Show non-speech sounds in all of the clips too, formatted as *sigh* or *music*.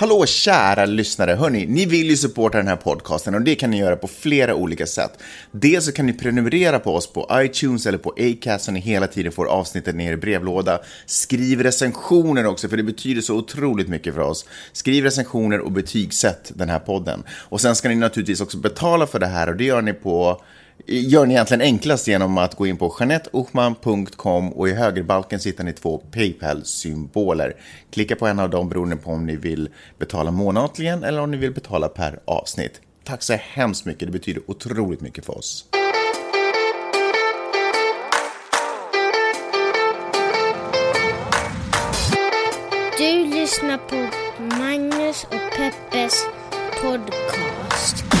Hallå kära lyssnare! Hörni, ni vill ju supporta den här podcasten och det kan ni göra på flera olika sätt. Dels så kan ni prenumerera på oss på iTunes eller på Acast så ni hela tiden får avsnittet ner i brevlåda. Skriv recensioner också, för det betyder så otroligt mycket för oss. Skriv recensioner och betygsätt den här podden. Och sen ska ni naturligtvis också betala för det här och det gör ni på gör ni egentligen enklast genom att gå in på janetteochman.com och i högerbalken hittar ni två Paypal-symboler. Klicka på en av dem beroende på om ni vill betala månatligen eller om ni vill betala per avsnitt. Tack så hemskt mycket, det betyder otroligt mycket för oss. Du lyssnar på Magnus och Peppes podcast.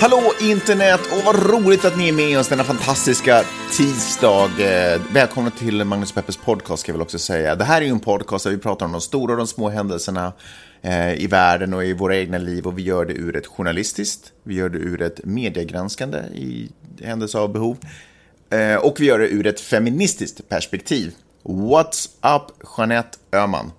Hallå internet och vad roligt att ni är med oss denna fantastiska tisdag. Eh, välkomna till Magnus Peppers podcast ska jag väl också säga. Det här är ju en podcast där vi pratar om de stora och de små händelserna eh, i världen och i våra egna liv och vi gör det ur ett journalistiskt, vi gör det ur ett mediegranskande i händelse av behov eh, och vi gör det ur ett feministiskt perspektiv. What's up Jeanette Öhman?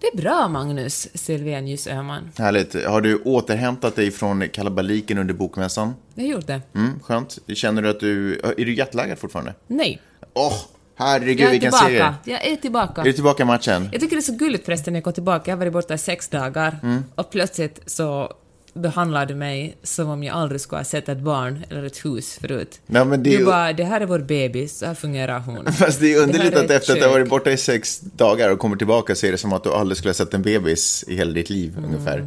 Det är bra, Magnus Silvenius Öhman. Härligt. Har du återhämtat dig från kalabaliken under bokmässan? Jag har gjort det. Mm, skönt. Känner du att du... Är du jetlaggad fortfarande? Nej. Åh, oh, herregud Jag är vilken tillbaka. Jag är tillbaka. Är du tillbaka i matchen? Jag tycker det är så gulligt förresten när jag kom tillbaka. Jag har varit borta i sex dagar Mm. och plötsligt så behandlar du mig som om jag aldrig skulle ha sett ett barn eller ett hus förut. Nej, men det Du ju- bara, det här är vår bebis, så här fungerar hon. *laughs* Fast det är underligt Det är att efter att du har kök. varit borta i sex dagar och kommer tillbaka så är det som att du aldrig skulle ha sett en bebis i hela ditt liv Mm, ungefär.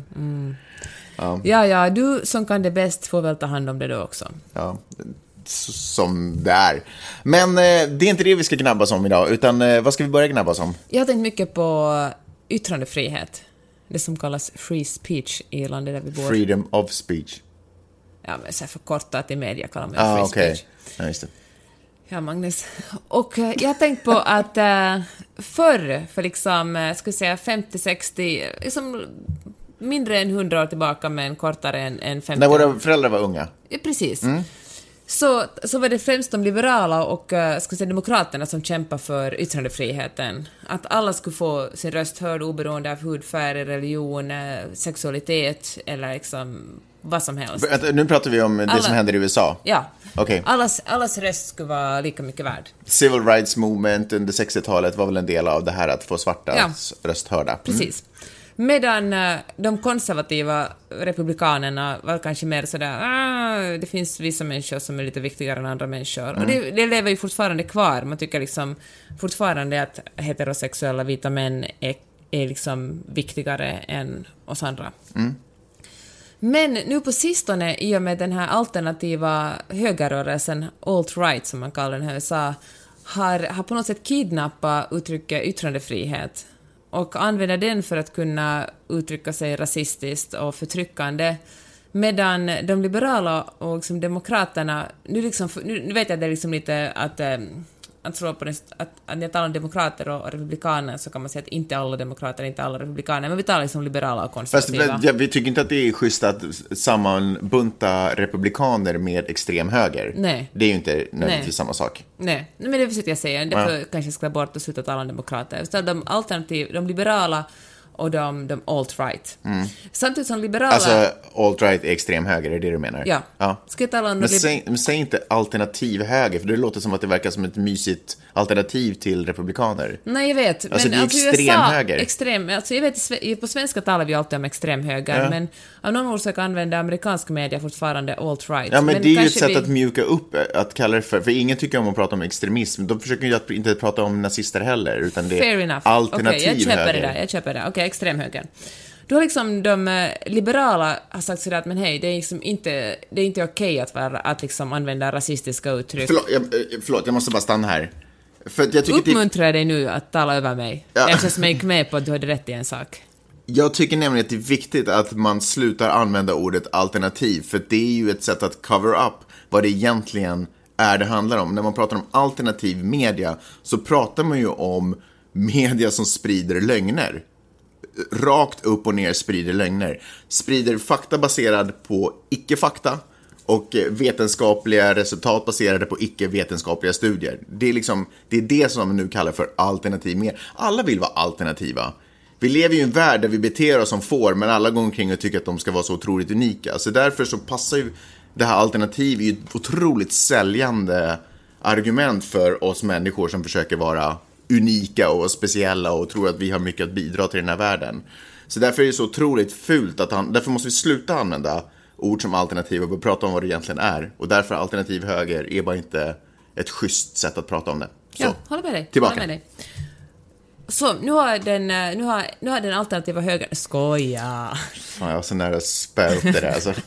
Ja, ja, du som kan det bäst får väl ta hand om det då också. Ja, som det är. Men eh, det är inte det vi ska gnabbas om idag, utan eh, vad ska vi börja gnabbas om? Jag har tänkt mycket på yttrandefrihet. Det som kallas free speech i landet där vi bor. Freedom of speech. Ja, men så förkortat i media kallar man Ja, free ah, okej. speech. Ja, just det. Ja, Magnus. Och eh, jag har tänkt på att eh, förr, för liksom, eh, ska säga 50-60, liksom mindre än 100 år tillbaka men kortare än, än 50 När år. våra föräldrar var unga. Ja, precis. Mm. Så, så var det främst de liberala och uh, ska säga, demokraterna som kämpade för yttrandefriheten. Att alla skulle få sin röst hörd oberoende av hudfärg, religion, eh, sexualitet eller liksom vad som helst. Nu pratar vi om det Alla- som händer i USA. Ja. Okej. Allas, allas röst skulle vara lika mycket värd. Civil rights movement under 60-talet var väl en del av det här att få svarta Ja. röst hörda. Mm. Precis. Medan eh, de konservativa republikanerna var kanske mer sådär ah, det finns vissa människor som är lite viktigare än andra människor. Och det, det lever ju fortfarande kvar. Man tycker liksom fortfarande att heterosexuella vita män är, är liksom viktigare än oss andra. Men nu på sistone, i och med den här alternativa högerrörelsen, alt-right som man kallar den här i USA, har, har på något sätt kidnappat uttrycket yttrandefrihet och använder den för att kunna uttrycka sig rasistiskt och förtryckande. Medan de liberala och liksom demokraterna, nu, liksom, nu, vet jag att det är liksom lite att, ehm, att slå på den, att, att när jag talar om demokrater och republikaner så kan man säga att inte alla demokrater, inte alla republikaner, men vi talar liksom liberala och Fast konservativa. ja, vi tycker inte att det är schysst att sammanbunta republikaner med extrem höger. Nej. Det är ju inte nödvändigtvis Nej. samma sak. Nej, men det försökte jag säga. Därför kanske jag ska bort och sluta tala om demokrater. Istället de alternativ, de liberala och de, de alt-right. Samtidigt som liberala... Mm. Alltså, alt-right är extrem höger, är det det du menar? ja. ja. Ska jag tala om... Men säg, men säg inte alternativ höger, för det låter som att det verkar som ett mysigt alternativ till republikaner. Nej, jag vet. Alltså, det är i extrem USA, höger. Extrem, alltså jag vet, på svenska talar vi alltid om extrem höger, Ja. men av någon orsak använder amerikansk media fortfarande alt-right. Ja, men, det är ju ett sätt vi- att mjuka upp, eh, att kalla det för, för ingen tycker om att prata om extremism. De försöker ju att inte prata om nazister heller, utan det är alternativ Okej, jag köper höger. det där. Jag köper det. Okej, extremhögern. Då har liksom de eh, liberala har sagt sådär att men hej, det är liksom inte, det är inte okej att, vara, att liksom använda rasistiska uttryck. Förlåt jag, eh, förlåt, jag måste bara stanna här. För att jag tycker, det, Uppmuntrar jag dig nu att tala över mig? Ja. Eftersom jag gick med på att du hade rätt i en sak. jag tycker nämligen att det är viktigt att man slutar använda ordet alternativ, för det är ju ett sätt att cover up vad det egentligen är det handlar om. När man pratar om alternativ media så pratar man ju om media som sprider lögner rakt upp och ner sprider lögner. Sprider fakta baserad på icke-fakta och eh, vetenskapliga resultat baserade på icke-vetenskapliga studier. Det är, liksom, det är det som man nu kallar för alternativ mer. Alla vill vara alternativa. Vi lever ju i en värld där vi beter oss som får, men alla går omkring och tycker att de ska vara så otroligt unika. Så därför så passar ju det här alternativet ju ett otroligt säljande argument för oss människor som försöker vara unika och speciella och tror att vi har mycket att bidra till den här världen. Så därför är det så otroligt fult att han, därför måste vi sluta använda ord som alternativ och prata om vad det egentligen är. Och därför alternativ höger är bara inte ett schysst sätt att prata om det. Så, Ja, håller med dig. Tillbaka. Håller med dig. Så, nu har den, eh, nu har, nu har den alternativa högern... Skoja! fan, jag var så nära att spä upp det där alltså. *laughs*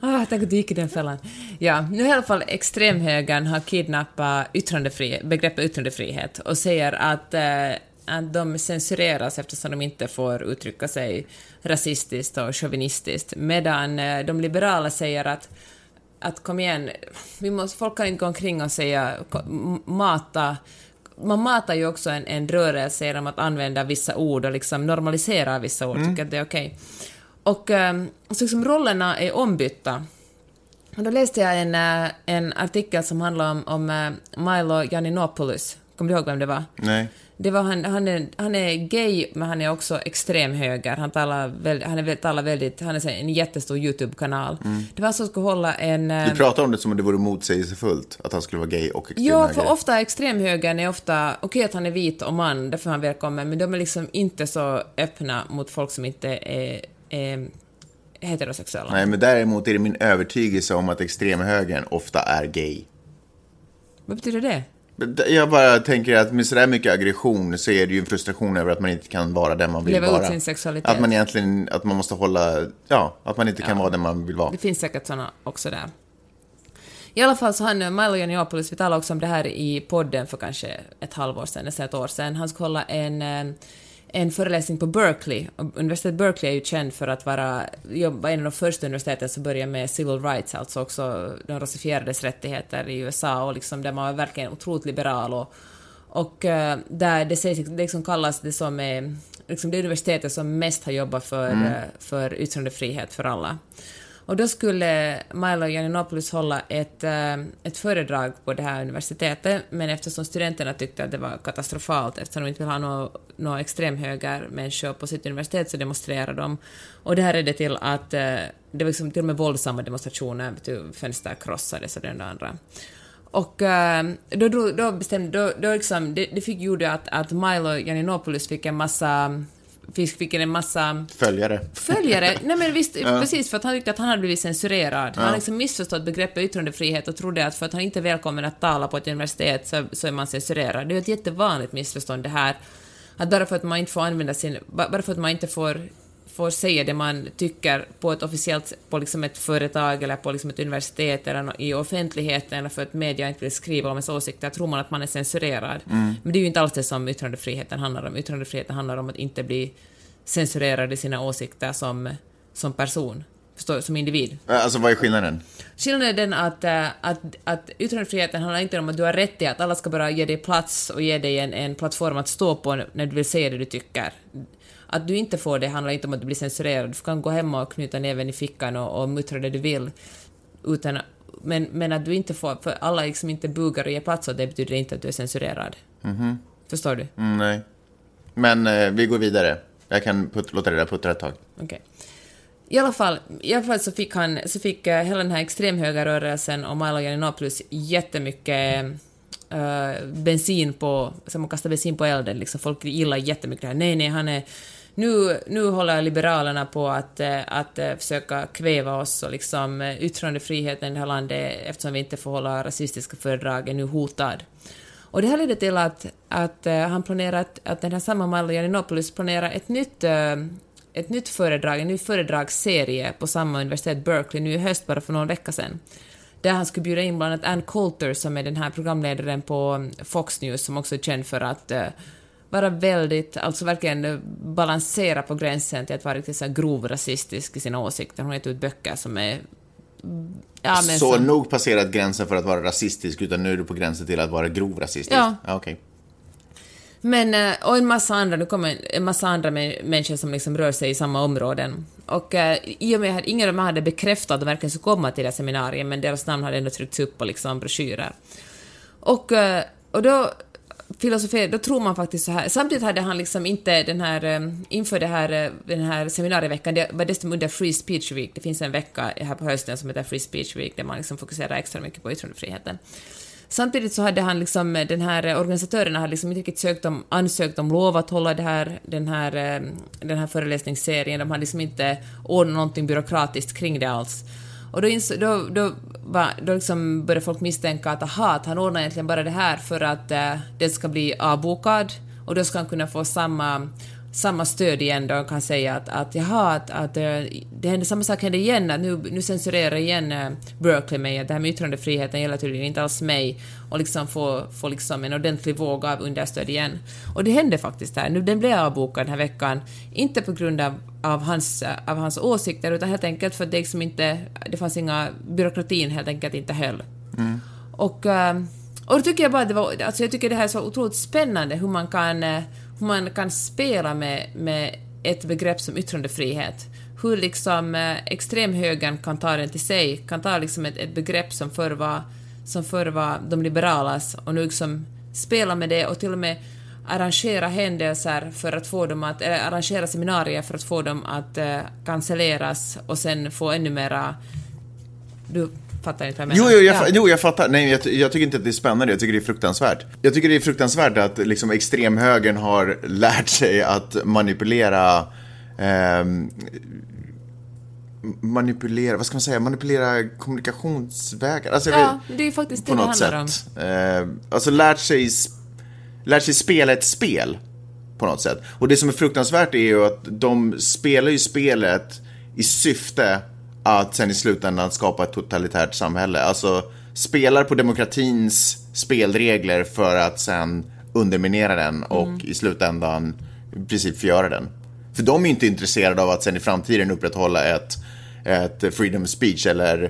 Ah, tänk att du gick i den fällan. Ja, nu i alla fall extremhögern har kidnappat yttrandefrihet, begreppet yttrandefrihet och säger att, eh, att de censureras eftersom de inte får uttrycka sig rasistiskt och chauvinistiskt, medan eh, de liberala säger att att kom igen, vi måste, folk kan inte gå omkring och säga, mata man matar ju också en, en rörelse genom att använda vissa ord och liksom normalisera vissa ord, tycker att det är okej. Och um, så liksom rollerna är ombytta. Och då läste jag en, eh, en artikel som handlar om, om eh, Milo Yiannopoulos. Kommer du ihåg vem det var? Nej. Det var han, han, är, han är gay, men han är också extremhöger. Han talar, väl, han är, talar väldigt... Han så en jättestor YouTube-kanal. Det var han som skulle hålla en... Du pratar om det som om det vore motsägelsefullt, att han skulle vara gay och Ja, extremhöger. för ofta extremhögern är ofta... Okej att han är vit och man, därför är han välkommen, men de är liksom inte så öppna mot folk som inte är, är heterosexuella. Nej, men däremot är det min övertygelse om att extremhögern ofta är gay. Vad betyder det? Jag bara tänker att med sådär mycket aggression så är det ju en frustration över att man inte kan vara den man vill Leva ut vara. sin sexualitet. Att man egentligen, att man måste hålla, ja, att man inte kan vara den man vill vara. Det finns säkert såna också där. I alla fall så han, Milo Yiannopoulos, vi talade också om det här i podden för kanske ett halvår sedan, nästan ett år sedan. Han skulle hålla en, eh, en föreläsning på Berkeley. Universitetet Berkeley är ju känd för att vara jobba en av de första universiteten som började med civil rights, alltså också de rasifierades rättigheter i USA och liksom där man var verkligen otroligt liberal och, och eh, där det sägs, det liksom kallas det som är liksom det universitetet som mest har jobbat för, eh, för yttrandefrihet för alla. Och då skulle Milo Yiannopoulos hålla ett, eh, ett föredrag på det här universitetet, men eftersom studenterna tyckte att det var katastrofalt, eftersom de inte vill ha några nå extremhögermänniskor på sitt universitet, så demonstrerade de. Och det här ledde till att eh, det var liksom till och med våldsamma demonstrationer, du, fönster krossades och det och andra. Och eh, då, då, då bestämde, då, då liksom, det, det fick gjorde att, att Milo Yiannopoulos fick en massa, fick, fick en massa Följare. följare. Nej men visst, *laughs* precis, för att han tyckte att han hade blivit censurerad. Han hade liksom missförstått begreppet yttrandefrihet och trodde att för att han inte är välkommen att tala på ett universitet så, så är man censurerad. Det är ett jättevanligt missförstånd det här. Att bara för att man inte får använda sin... ba- Bara för att man inte får, får säga det man tycker på ett officiellt... På liksom ett företag eller på liksom ett universitet eller i offentligheten eller för att media inte vill skriva om ens åsikter, tror man att man är censurerad. Men det är ju inte alls det som yttrandefriheten handlar om. Yttrandefriheten handlar om att inte bli censurerad i sina åsikter som, som person, förstår, som individ. Alltså, vad är skillnaden? Skillnaden är den att, äh, att, att yttrandefriheten handlar inte om att du har rätt till att alla ska bara ge dig plats och ge dig en, en plattform att stå på när du vill säga det du tycker. Att du inte får det handlar inte om att du blir censurerad. Du kan gå hem och knyta näven i fickan och, och muttra det du vill. Utan, men, men att du inte får, för alla liksom inte bugar och ger plats åt det betyder inte att du är censurerad. Förstår du? Mm, nej. Men eh, vi går vidare. Jag kan put- låta det där puttra ett tag. Okej. I alla fall, i alla fall så fick, han, så fick eh, hela den här extremhögerrörelsen och Milo Yiannopoulos jättemycket uh, bensin på, som man kastar bensin på elden. Liksom, folk gillar jättemycket det här. Nej, nej, han är... Nu, nu håller Liberalerna på att, eh, att eh, försöka kväva oss och liksom eh, yttrandefriheten i det här landet eftersom vi inte får hålla rasistiska föredrag är nu hotad. Och det här ledde till att, att han planerar att, att den här samma Milo Janinopoulos planerar ett nytt, ett nytt föredrag, en ny föredragsserie på samma universitet, Berkeley, nu i höst, bara för någon vecka sedan. Där han skulle bjuda in bland annat Ann Coulter som är den här programledaren på mm, Fox News som också är känd för att vara väldigt, alltså verkligen eh, balansera på gränsen till att vara riktigt så grov rasistisk i sina åsikter. Hon har gett ut böcker som är... Ja, så som- nog passerat gränsen för att vara rasistisk, utan nu är du på gränsen till att vara grov rasistisk? Ja. okej. Men, eh, och en massa andra, nu kommer en massa andra människor som liksom rör sig i samma områden. Och uh, i och med att ingen av dem hade bekräftat att de verkligen skulle komma till det här seminariet, men deras namn hade ändå tryckts upp på liksom broschyrer. Och, uh, och då filosofi, då tror man faktiskt så här. Samtidigt hade han liksom inte den här, eh, inför det här, eh, den här seminarieveckan, det var dessutom under Free Speech Week, det finns en vecka här på hösten som heter Free Speech Week, där man liksom fokuserar extra mycket på yttrandefriheten. Samtidigt så hade han liksom, eh, den här organisatörerna hade liksom inte riktigt sökt om, ansökt om lov att hålla det här, den, här, den här föreläsningsserien, de hade liksom inte ordnat någonting byråkratiskt kring det alls. Och då, då, då, va, då liksom började folk misstänka att aha, att han ordnar egentligen bara det här för att eh, det ska bli avbokad och då ska han kunna få samma samma stöd igen då och kan säga att, att jaha, att, att eh, det händer samma sak händer igen, att nu, nu censurerar igen uh, Berkeley mig, att det här med yttrandefriheten gäller tydligen inte alls mig, och liksom få, få liksom en ordentlig våg av understöd igen. Och det hände faktiskt här, nu den blev avbokad den här veckan, inte på grund av, av, hans, av hans åsikter, utan helt enkelt för att det liksom inte, det fanns inga, byråkratin helt enkelt inte höll. Mm. Och, och då tycker jag bara att det var, alltså jag tycker det här är så otroligt spännande hur man kan hur man kan spela med, med ett begrepp som yttrandefrihet. Hur liksom eh, extremhögern kan ta den till sig, kan ta liksom ett, ett begrepp som förr var, som förr var de liberalas och nu liksom spela med det och till och med arrangera händelser för att få dem att, eller arrangera seminarier för att få dem att eh, cancelleras och sen få ännu mera... Du fattar inte vad jag menar. Jo, jo, jag, ja. jo, jag fattar. Nej, jag, jag, tycker inte att det är spännande. Jag tycker det är fruktansvärt. Jag tycker det är fruktansvärt att liksom, extremhögern har lärt sig att manipulera eh, manipulera, vad ska man säga, manipulera kommunikationsvägar. Alltså, ja, det är faktiskt det det handlar sätt. om. Eh, alltså lärt sig, lärt sig spela ett spel på något sätt. Och det som är fruktansvärt är ju att de spelar ju spelet i syfte att sen i slutändan skapa ett totalitärt samhälle. Alltså spelar på demokratins spelregler för att sen underminera den och mm. i slutändan i princip förgöra den. För de är inte intresserade av att sen i framtiden upprätthålla ett, ett freedom speech eller,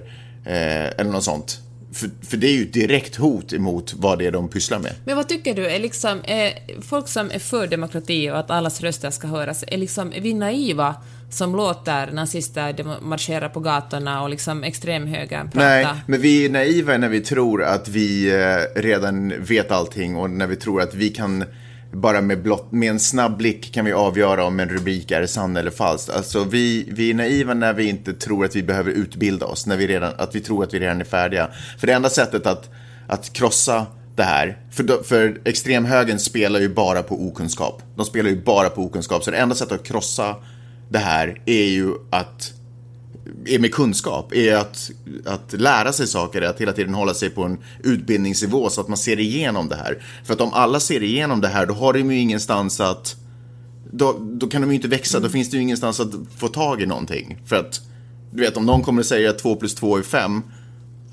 eh, eller något sånt. För, för, det är ju ett direkt hot emot vad det är de pysslar med. Men vad tycker du, är liksom, är folk som är för demokrati och att allas röster ska höras, är, liksom, är vi naiva som låter nazister marschera på gatorna och liksom extremhögern prata. Nej, men vi är naiva när vi tror att vi eh, redan vet allting och när vi tror att vi kan bara med, blott, med en snabb blick kan vi avgöra om en rubrik är sann eller falsk. Alltså vi, vi är naiva när vi inte tror att vi behöver utbilda oss, när vi redan, att vi tror att vi redan är färdiga. För det enda sättet att, att krossa det här. För, för extremhögern spelar ju bara på okunskap. De spelar ju bara på okunskap. Så det enda sättet att krossa det här är ju att är med kunskap, är att, att lära sig saker, att hela tiden hålla sig på en utbildningsnivå så att man ser igenom det här. För att om alla ser igenom det här, då har de ju ingenstans att... Då, då kan de ju inte växa, då finns det ju ingenstans att få tag i någonting. För att, du vet, om någon kommer att säga att 2 plus 2 är 5,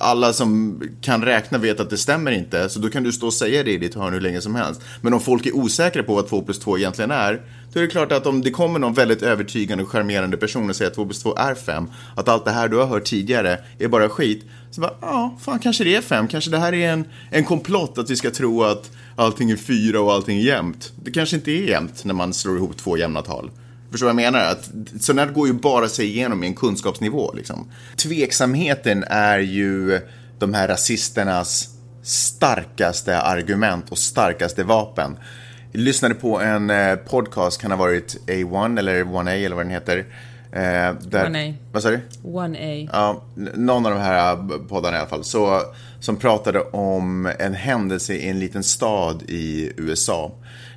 alla som kan räkna vet att det stämmer inte, så då kan du stå och säga det i ditt hörn hur länge som helst. Men om folk är osäkra på vad 2 plus 2 egentligen är, då är det klart att om det kommer någon väldigt övertygande och charmerande person och säger att 2 plus 2 är 5, att allt det här du har hört tidigare är bara skit, så bara, ja, fan kanske det är 5, kanske det här är en, en komplott att vi ska tro att allting är 4 och allting är jämnt. Det kanske inte är jämnt när man slår ihop två jämna tal. Förstår vad jag menar? Att, sådant här går ju bara sig igenom i en kunskapsnivå. Liksom. Tveksamheten är ju de här rasisternas starkaste argument och starkaste vapen. Jag lyssnade på en eh, podcast, kan ha varit A1 eller 1A eller vad den heter. Eh, där, 1A. Vad sa du? 1A. Ja, någon av de här eh, poddarna i alla fall. Så, som pratade om en händelse i en liten stad i USA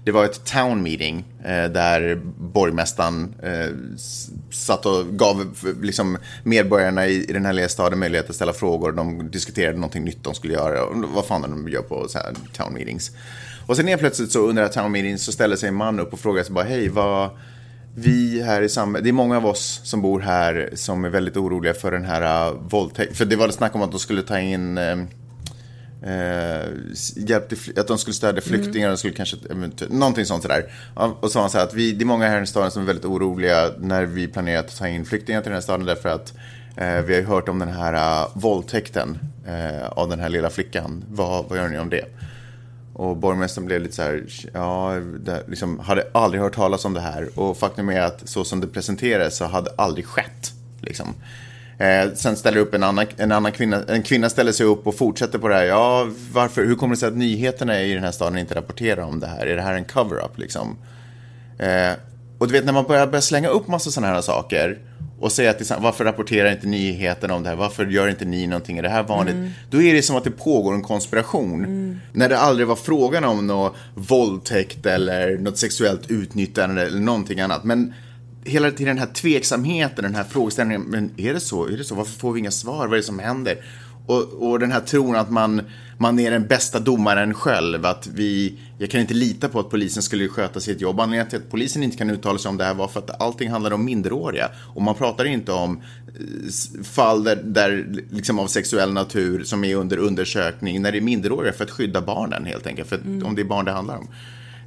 det var ett town meeting eh, där borgmästaren eh, satt och gav liksom, medborgarna i, i den här lilla staden möjlighet att ställa frågor. De diskuterade någonting nytt de skulle göra. Och vad fan de gör på så här town meetings. Och sen helt plötsligt så under det här town meeting så ställer sig en man upp och frågar sig bara hej vad vi här i samhället, det är många av oss som bor här som är väldigt oroliga för den här eh, uh, våldtäkten. För det var snack om att de skulle ta in uh, eh, hjälpte, att de skulle stödja flyktingar, mm. de skulle kanske, eh, typ, någonting sånt sådär. Och så han så att vi, det är många här i staden som är väldigt oroliga när vi planerar att ta in flyktingar till den här staden därför att eh, vi har ju hört om den här uh, våldtäkten eh, av den här lilla flickan. Vad, vad gör ni om det? Och borgmästaren blev lite så här, ja, det, liksom, hade aldrig hört talas om det här. Och faktum är att så som det presenterades så hade aldrig skett. Liksom. Eh, sen ställer upp en annan, en annan kvinna, en kvinna ställer sig upp och fortsätter på det här. Ja, varför, hur kommer det sig att nyheterna i den här staden inte rapporterar om det här? Är det här en cover-up liksom? Eh, och du vet när man börjar, börjar slänga upp massa sådana här saker och säga att varför rapporterar inte nyheterna om det här? Varför gör inte ni någonting? Är det här vanligt? Mm. Då är det som att det pågår en konspiration. Mm. När det aldrig var frågan om något våldtäkt eller något sexuellt utnyttjande eller någonting annat. Men hela tiden den här tveksamheten, den här frågeställningen. Men är det så? Är det så? Varför får vi inga svar? Vad är det som händer? Och, och den här tron att man, man är den bästa domaren själv. Att vi, jag kan inte lita på att polisen skulle sköta sitt jobb. Anledningen till att polisen inte kan uttala sig om det här var för att allting handlar om minderåriga. Och man pratar inte om eh, fall där, där liksom av sexuell natur som är under undersökning när det är minderåriga för att skydda barnen helt enkelt. För mm. om det är barn det handlar om.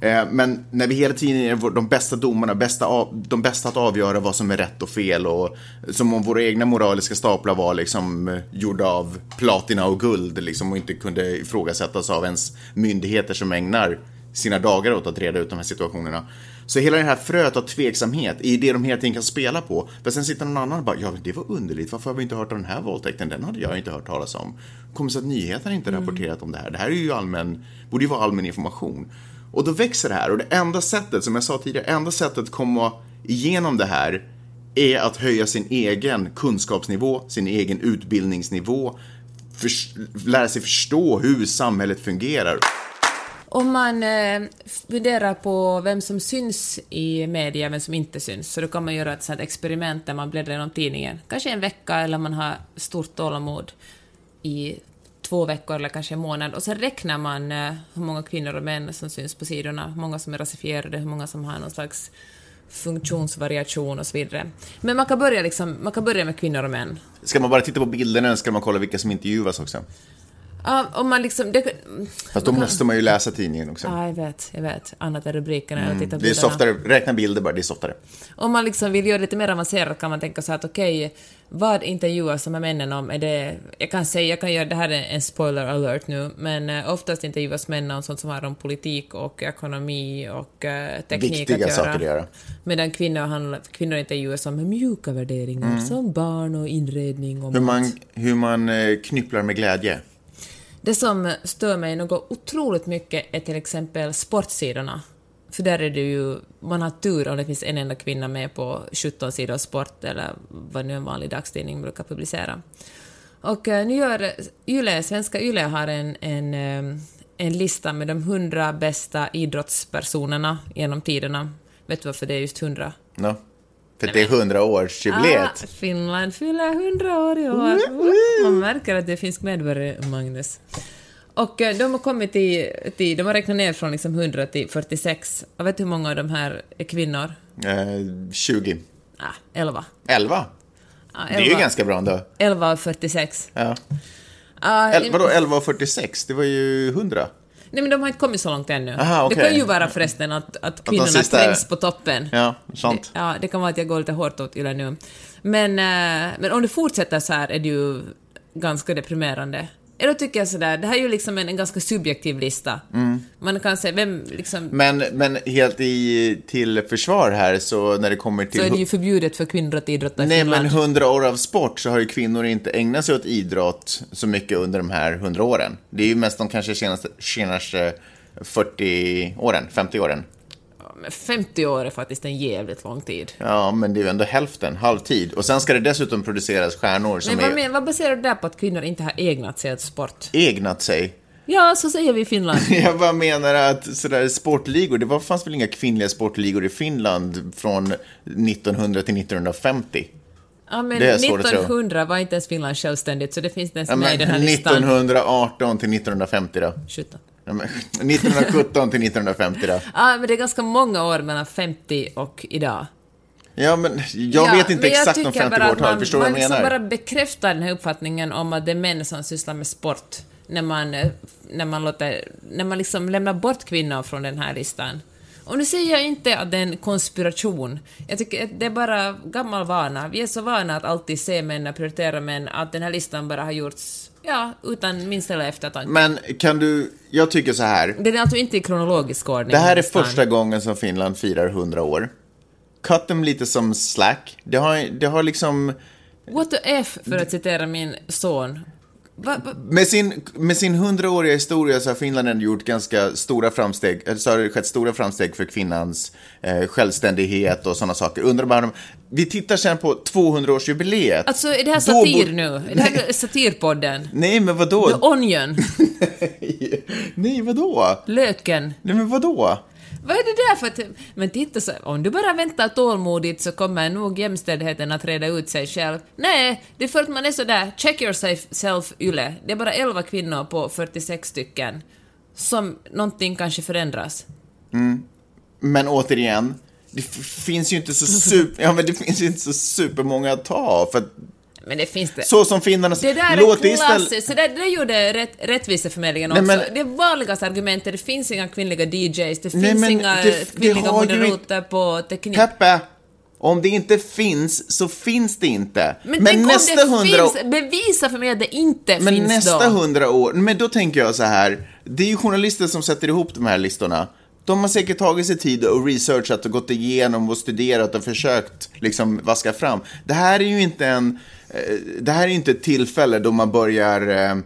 Eh, men när vi hela tiden är de bästa domarna, bästa, de bästa att avgöra vad som är rätt och fel och som om våra egna moraliska staplar var liksom eh, gjorda av platina och guld liksom och inte kunde ifrågasättas av ens myndigheter som ägnar sina dagar åt att reda ut de här situationerna. Så hela det här fröet av tveksamhet är det de hela tiden kan spela på. För sen sitter någon annan och bara, ja det var underligt, varför har vi inte hört om den här våldtäkten? Den hade jag inte hört talas om. Kommer så att nyheterna inte mm. rapporterat om det här? Det här är ju allmän, borde ju vara allmän information. Och då växer det här och det enda sättet, som jag sa tidigare, enda sättet att komma igenom det här är att höja sin egen kunskapsnivå, sin egen utbildningsnivå, för, lära sig förstå hur samhället fungerar. Om man eh, funderar på vem som syns i media, vem som inte syns, så då kan man göra ett sånt experiment där man bläddrar genom tidningen, kanske en vecka eller man har stort tålamod i två veckor eller kanske en månad och sen räknar man eh, hur många kvinnor och män som syns på sidorna, hur många som är rasifierade, hur många som har någon slags funktionsvariation och så vidare. Men man kan börja, liksom, man kan börja med kvinnor och män. Ska man bara titta på bilderna eller ska man kolla vilka som intervjuas också? Ja, om man liksom... Det, Fast då måste man ju läsa tidningen också. Ja, jag vet, jag vet. Annat är rubrikerna mm, och titta på Det är softare, räkna bilder bara, det är softare. Om man liksom vill göra det lite mer avancerat kan man tänka så att okej, okay, vad intervjuas de här männen om? Är det... Jag kan säga, jag kan göra, det här är en spoiler alert nu, men uh, oftast intervjuas män om sånt som har om politik och ekonomi och uh, teknik Viktiga att göra. saker att göra. Medan kvinnor, handlar, kvinnor intervjuas om mjuka värderingar, mm. som barn och inredning och hur man, hur man uh, knypplar med glädje. Det som stör mig något otroligt mycket är till exempel sportsidorna. För där är det ju, man har tur om det finns en enda kvinna med på 17 sidor sport eller vad nu en vanlig dagstidning brukar publicera. Och eh, nu gör eh, Yle, svenska Yle har en, en, eh, en lista med de 100 bästa idrottspersonerna genom tiderna. Vet du varför det är just 100? No. För det är 100-årsjubileet. Ah, Finland fyller 100 år i år. Man märker att det finns medborgare, Magnus. Och eh, de har kommit till, till, de har räknat ner från liksom 100 till 46. Och vet du hur många av de här är kvinnor? Eh, 20. Ah, 11. 11? Ah, 11. Det är ju ganska bra ändå. 11 av 46. Ja. Ah, El, vadå 11 av 46? Det var ju 100. Nej, men de har inte kommit så långt ännu. Aha, okay. Det kan ju vara förresten att, att kvinnorna att sista... trängs på toppen. Ja, sant. Ja, det kan vara att jag går lite hårt åt Yle nu. Men, äh, men om det fortsätter så här är det ju ganska deprimerande. Eller tycker jag sådär, det här är ju liksom en, en ganska subjektiv lista. Mm. Man kan säga, vem liksom... Men, men helt i, till försvar här, så när det kommer till... Så är det ju förbjudet för kvinnor att idrotta i Nej, Finland. men hundra år av sport så har ju kvinnor inte ägnat sig åt idrott så mycket under de här hundra åren. Det är ju mest de kanske senaste, senaste 40 åren, 50 åren. 50 år är faktiskt en jävligt lång tid. Ja, men det är ju ändå hälften, halvtid. Och sen ska det dessutom produceras stjärnor som men vad, är... Men, vad baserar du det på att kvinnor inte har ägnat sig åt sport? Ägnat sig? Ja, så säger vi i Finland. *laughs* Jag bara menar att sådär sportligor, det var, fanns väl inga kvinnliga sportligor i Finland från 1900 till 1950? Ja, men 1900 var inte ens Finland självständigt, så det finns ens ja, med i den här 1918 till 1950 då? 17. 1917 till 1950 då? Ja, men det är ganska många år mellan 50 och idag. Ja, men jag ja, vet inte jag exakt om 50-årtal, förstår du vad jag menar? Man bara bekräftar den här uppfattningen om att det är män som sysslar med sport när man, när man, låter, när man liksom lämnar bort kvinnor från den här listan. Och nu säger jag inte att det är en konspiration. Jag tycker att det är bara gammal vana. Vi är så vana att alltid se män och prioritera män att den här listan bara har gjorts, ja, utan minsta lilla eftertanke. Men kan du, jag tycker så här. Den är alltså inte i kronologisk ordning. Det här är första gången som Finland firar 100 år. Cut dem lite som slack. Det har, det har liksom... What the F, för att citera min son. Va, va? Med sin, med sin hundraåriga historia så har Finland ändå gjort ganska stora framsteg, eller så har det skett stora framsteg för kvinnans eh, självständighet och sådana saker. Undrar bara vi tittar sen på 200-årsjubileet. Alltså, är det här satir nu? Är det här satirpodden? Nej, men vadå? The Onion? *laughs* Nej, vadå? Löken? Nej, men vadå? Vad är det där för att... Men titta så, om du bara väntar tålmodigt så kommer nog jämställdheten att reda ut sig själv. Nej, det är för att man är sådär, check yourself yle. Det är bara 11 kvinnor på 46 stycken. Som någonting kanske förändras. Men återigen, det finns ju inte så *laughs* super, ja, men det finns ju inte så supermånga att ta för Men det finns det. så som finnarna... Det där låt är istället- klassiskt, så det, det gjorde rätt, Rättviseförmedlingen Nej, också. men- Det vanligaste argumentet, det finns inga kvinnliga DJs, det Nej, finns men inga det- kvinnliga ju moderater på teknik. Peppe, om det inte finns så finns det inte. Men, tänk nästa hundra finns, bevisa för mig att det inte Men finns nästa då. hundra år, men då tänker jag så här, det är ju journalister som sätter ihop de här listorna. De har säkert tagit sig tid och researchat och gått igenom och studerat och försökt liksom vaska fram. Det här är ju inte en, det här är inte ett tillfälle då man börjar, eh, eh,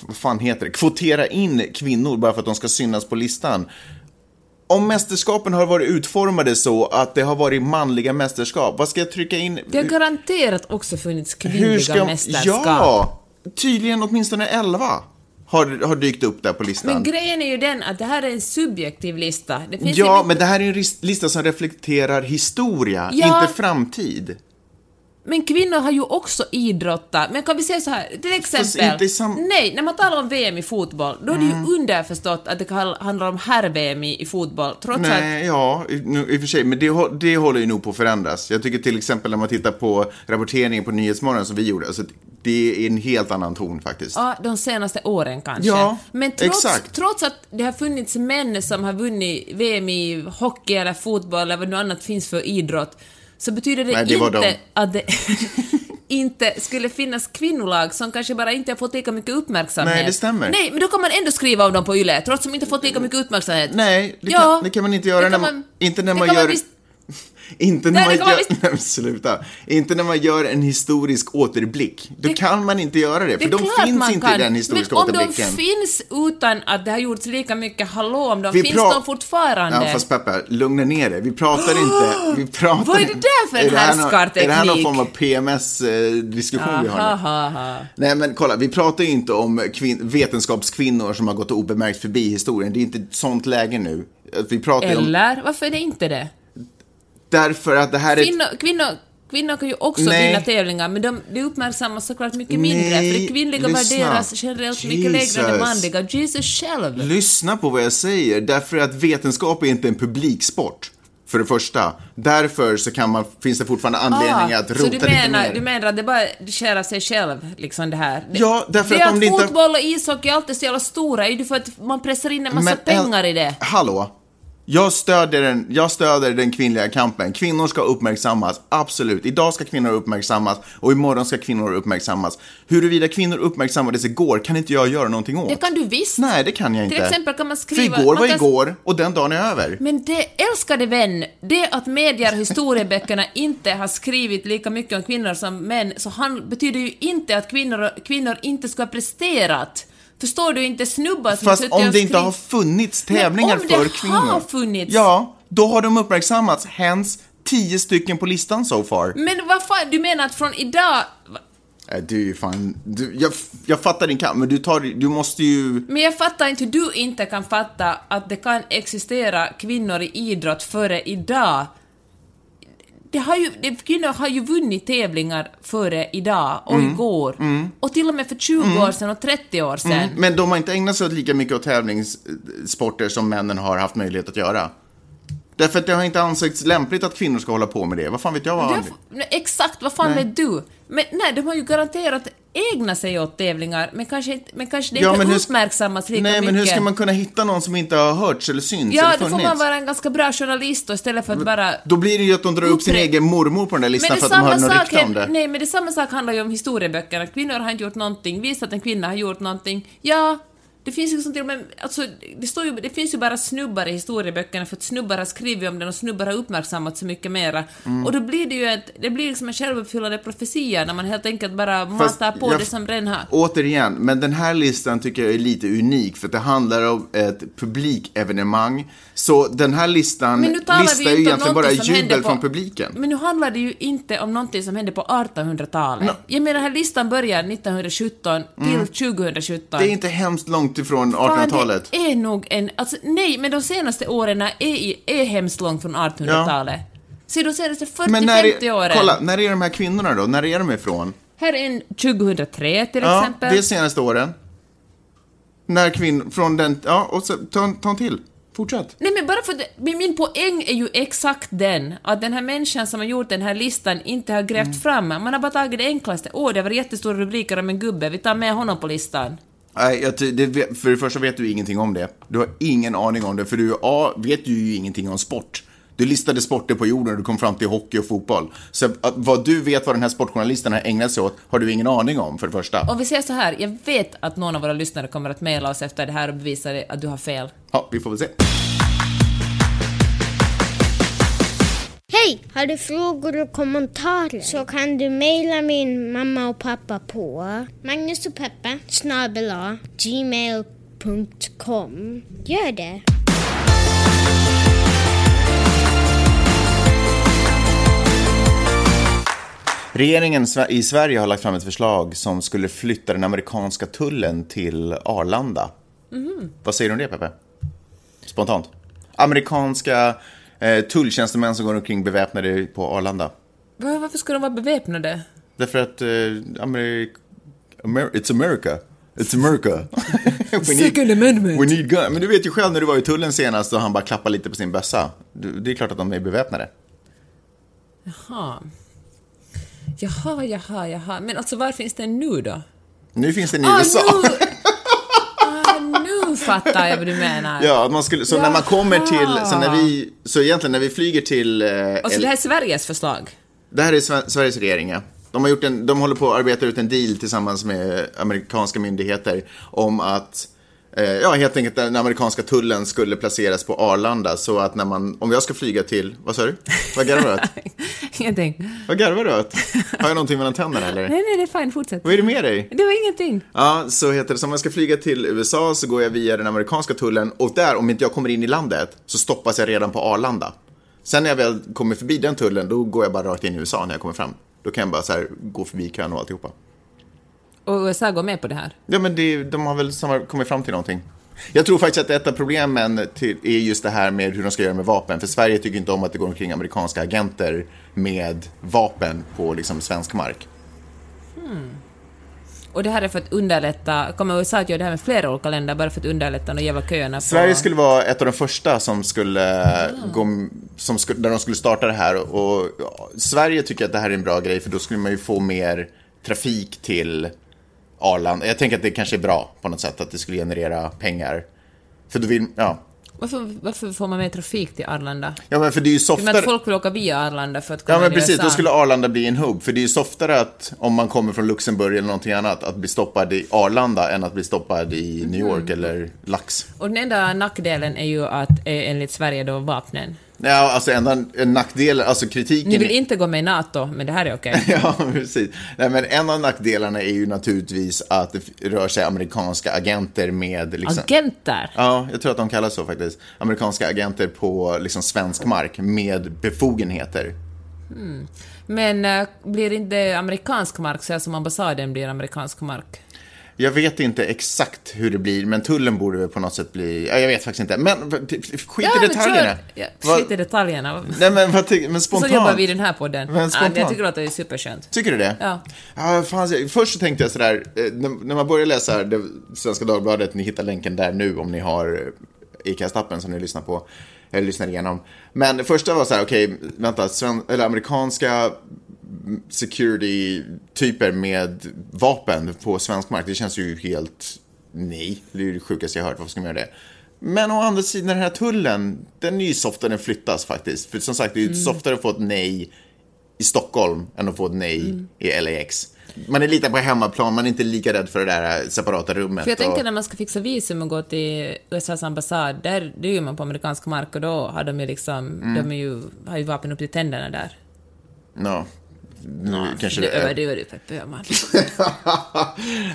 vad fan heter det, kvotera in kvinnor bara för att de ska synas på listan. Om mästerskapen har varit utformade så att det har varit manliga mästerskap, vad ska jag trycka in? Det har garanterat också funnits kvinnliga mästerskap. Ja, tydligen åtminstone 11 har, har dykt upp där på listan. Men grejen är ju den att det här är en subjektiv lista. Ja, men det här är en lista som reflekterar historia, Ja. inte framtid. Men kvinnor har ju också idrottat. Men kan vi säga så här, till exempel... Mm. Nej, när man talar om VM i fotboll, då är det ju underförstått att det kan handla om herr-VM i, i fotboll, trots att... Nej, ja, i, nu, i och för sig, men det, det håller ju nog på att förändras. Jag tycker till exempel när man tittar på rapporteringen på Nyhetsmorgon som vi gjorde, alltså, det är en helt annan ton faktiskt. Ja, de senaste åren kanske. Ja, Men trots, exakt. trots att det har funnits män som har vunnit VM i hockey eller fotboll eller vad nu annat finns för idrott, så betyder det, Nej, det inte de. att det *laughs* inte skulle finnas kvinnolag som kanske bara inte har fått lika mycket uppmärksamhet. Nej, det stämmer. Nej, men då kan man ändå skriva om dem på YLE, trots att de inte fått lika mycket uppmärksamhet. Nej, det, Ja, kan, det kan man inte göra när man, man- inte när man kan man gör... visst- *laughs* Inte när Nej, man det gör... visst- *laughs* Nej, men sluta. Inte när man gör en historisk återblick. Då Det- kan man inte göra det, Det för är de finns inte kan. i den historiska Men om återblicken. de finns utan att det har gjorts lika mycket hallå om dem, Vi finns pra- de fortfarande? Ja, fast Peppe, lugna ner dig. Vi pratar inte... *gasps* Vi pratar Vad är det där för en det härskarteknik? Är det här någon form av PMS-diskussion vi har nu? aha. Nej, men kolla, vi pratar ju inte om kvin- vetenskapskvinnor som har gått obemärkt förbi historien. Det är inte ett sånt läge nu. Vi pratar ju om... Eller? Varför är det inte det? Därför att det här är... Kvinnor, kvinnor, kvinnor kan ju också Nej. vinna tävlingar, men de, det uppmärksammas såklart mycket mindre, Nej, för det kvinnliga lyssna. värderas generellt mycket lägre än det Jesus. manliga. Jesus själv! Lyssna på vad jag säger, därför att vetenskap är inte en publiksport. För det första. Därför så kan man, finns det fortfarande anledning att rota Ah, så du lite menar, mer. du menar att det bara skär av sig själv, liksom det här? Det, Ja, därför det att är om det inte- fotboll och ishockey alltid är så jävla stora, är ju för att man pressar in en massa pengar i det. Hallå? Jag stöder, den, jag stöder den kvinnliga kampen. Kvinnor ska uppmärksammas, absolut. Idag ska kvinnor uppmärksammas och imorgon ska kvinnor uppmärksammas. Huruvida kvinnor uppmärksammades igår kan inte jag göra någonting åt. Det kan du visst. Nej, det kan jag inte. Till exempel kan man skriva... För igår var kan- igår och den dagen är över. Men det, älskade vän, det att medier och historieböckerna *laughs* inte har skrivit lika mycket om kvinnor som män, så han, betyder ju inte att kvinnor, kvinnor inte ska ha presterat. Förstår du inte snubbar som Fast om det inte har funnits tävlingar om det för har kvinnor. funnits- Ja, då har de uppmärksammats. Hens tio stycken på listan so far. Men vad fan, du menar att från idag... Äh, du är ju fan... Du, jag, jag fattar din kamp, men du, tar, du måste ju... Men jag fattar inte hur du inte kan fatta att det kan existera kvinnor i idrott före idag. Det har ju, det, kvinnor har ju vunnit tävlingar före idag och Mm. igår. Och till och med för 20 år sedan och 30 år sedan. Men de har inte ägnat sig lika mycket åt tävlingssporter som männen har haft möjlighet att göra. Därför att det har inte ansetts lämpligt att kvinnor ska hålla på med det. Vad fan vet jag vad nej, exakt, vad fan Nej. vet du? Men nej, de har ju garanterat ägna sig åt tävlingar, men kanske, men kanske det Ja, inte uppmärksammas lika Nej, mycket. men hur ska man kunna hitta någon som inte har hörts eller synts Ja, eller då får man vara en ganska bra journalist och istället för att bara... Då blir det ju att de drar upp sin egen mormor på den där listan för att de har samma något rykte om det. nej, men det samma sak handlar ju om historieböckerna. Kvinnor har inte gjort någonting, visst att en kvinna har gjort någonting. Ja, det finns liksom till och med, alltså, det, står ju, det finns ju bara snubbar i historieböckerna för att snubbar har skrivit om den och snubbar har uppmärksammat så mycket mera. Mm. Och då blir det ju ett, det blir liksom en självuppfyllande profetia när man helt enkelt bara Fast matar på jag- det som redan har. Återigen, men den här listan tycker jag är lite unik för att det handlar om ett publikevenemang. Så den här listan Men nu listar ju egentligen bara jubel på... från publiken. Men nu handlar det ju inte om någonting som hände på 1800-talet. Jag menar, den här listan börjar 1917 till 2017. Mm. Det är inte hemskt långt ifrån Fan, 1800-talet. Det är nog en... Alltså, nej, men de senaste åren är, är hemskt långt från 1800-talet. Se, de senaste 40-50 Men när är, åren. kolla, när är de här kvinnorna då? När är de ifrån? Här är en 2003 till Ja, exempel. det är senaste åren. När kvinnor, från den, ja, och så, ta, ta en till. Fortsätt. Nej men bara för det, min poäng är ju exakt den, att den här människan som har gjort den här listan inte har grävt Mm. fram, man har bara tagit det enklaste. Åh, det var jättestora rubriker om en gubbe, vi tar med honom på listan. Nej, jag, det, för det första vet du ingenting om det. Du har ingen aning om det, för du A, vet ju ingenting om sport. Du listade sporter på jorden och du kom fram till hockey och fotboll. Så vad du vet vad den här sportjournalisten har ägnat sig åt har du ingen aning om, för det första. Om vi säger så här, jag vet att någon av våra lyssnare kommer att mejla oss efter det här och bevisa att du har fel. Ja, vi får väl se. Hej! Har du frågor och kommentarer så kan du mejla min mamma och pappa på Magnus och Peppe snabel A, gmail.com. Gör det! Regeringen i Sverige har lagt fram ett förslag som skulle flytta den amerikanska tullen till Arlanda. Vad säger du om det, Peppe? Spontant. Amerikanska eh, tulltjänstemän som går omkring beväpnade på Arlanda. Va- Varför ska de vara beväpnade? Därför att eh, Ameri- Amer- It's America. It's America. *laughs* we Second Amendment. We need gun. Men du vet ju själv när du var i tullen senast och han bara klappade lite på sin bössa. Det är klart att de är beväpnade. Jaha. Jaha, jaha, jaha. Men alltså var finns den nu då? Nu finns den i Ah, USA. nu! *laughs* Fattar jag vad du menar. Ja, att man skulle, så när man kommer till, så Jaha. när vi, så egentligen när vi flyger till, eh, Alltså L- det här är Sveriges förslag. det här är Sve- Sveriges regering, ja. De, har gjort en, de håller på att arbeta ut en deal tillsammans med amerikanska myndigheter om att Ja, helt enkelt den amerikanska tullen skulle placeras på Arlanda så att när man, om jag ska flyga till, vad sa du? Vad garvar du åt? *laughs* Ingenting. Vad garvar du åt? Har jag någonting mellan tänderna eller? Nej, nej, det är fine, fortsätt. Vad är det med dig? Det var ingenting. Ja, så heter det, så om jag ska flyga till USA så går jag via den amerikanska tullen och där, om inte jag kommer in i landet, så stoppas jag redan på Arlanda. Sen när jag väl kommer förbi den tullen, då går jag bara rakt in i USA när jag kommer fram. Då kan jag bara så här gå förbi kön och alltihopa. Och USA går med på det här. Ja, men det, de har väl kommit fram till någonting. Jag tror faktiskt att ett av problemen till, är just det här med hur de ska göra med vapen. För Sverige tycker inte om att det går omkring amerikanska agenter med vapen på liksom svensk mark. Och det här är för att underlätta, kommer USA att göra det här med flera olika länder bara för att underlätta de jävla köerna på... Sverige skulle vara ett av de första som skulle gå, som skulle, där de skulle starta det här. Och, ja, Sverige tycker att det här är en bra grej för då skulle man ju få mer trafik till Arlanda. Jag tänker att det kanske är bra på något sätt att det skulle generera pengar. För då vill, ja. Varför, varför får man mer trafik till Arlanda? Ja men för det är ju softare. att folk vill åka via Arlanda för att komma Ja men precis, USA. då skulle Arlanda bli en hubb. För det är ju softare att, om man kommer från Luxemburg eller någonting annat, att bli stoppad i Arlanda än att bli stoppad i New York Mm. eller Lax. Och den enda nackdelen är ju att, eh, enligt Sverige då, vapnen. Ja, alltså enda en nackdel, alltså kritiken... Ni vill inte gå med i NATO, men det här är okej. *laughs* Ja, precis. Nej, men en av nackdelarna är ju naturligtvis att det rör sig amerikanska agenter med... Liksom, Agenter! Ja, jag tror att de kallas så faktiskt. Amerikanska agenter på liksom, svensk mark med befogenheter. Men eh, blir inte amerikansk mark så som ambassaden blir amerikansk mark? Jag vet inte exakt hur det blir, men tullen borde väl på något sätt bli... Ja, jag vet faktiskt inte. Men skit i men detaljerna. Ja, skit i detaljerna. Nej, men, vad ty- men Så spontant. jobbar vi i den här podden. Men Ja, spontant. jag tycker att det är superskönt. Tycker du det? Ja. ja fan, först så tänkte jag sådär, eh, när, man börjar läsa det, Svenska Dagbladet, ni hittar länken där nu om ni har Acast-appen som ni lyssnar på. Jag lyssnade igenom. Men det första var så här, okej, vänta, sven, eller amerikanska security-typer med vapen på svensk mark, det känns ju helt nej. Det är ju det sjukaste jag hört, varför ska man göra det? Men å andra sidan, den här tullen, den är ju softare den flyttas faktiskt. För som sagt, det är ju softare att få ett nej i Stockholm än att få ett nej i LAX. Man är lite på hemmaplan, man är inte lika rädd för det där separata rummet. För jag tänker och... när man ska fixa visum och gå till USAs ambassad, där, det gör man på amerikansk mark och då har de ju liksom, de är ju, har ju vapen upp till tänderna där. No. Nu kanske det är. du Peppe Öhman.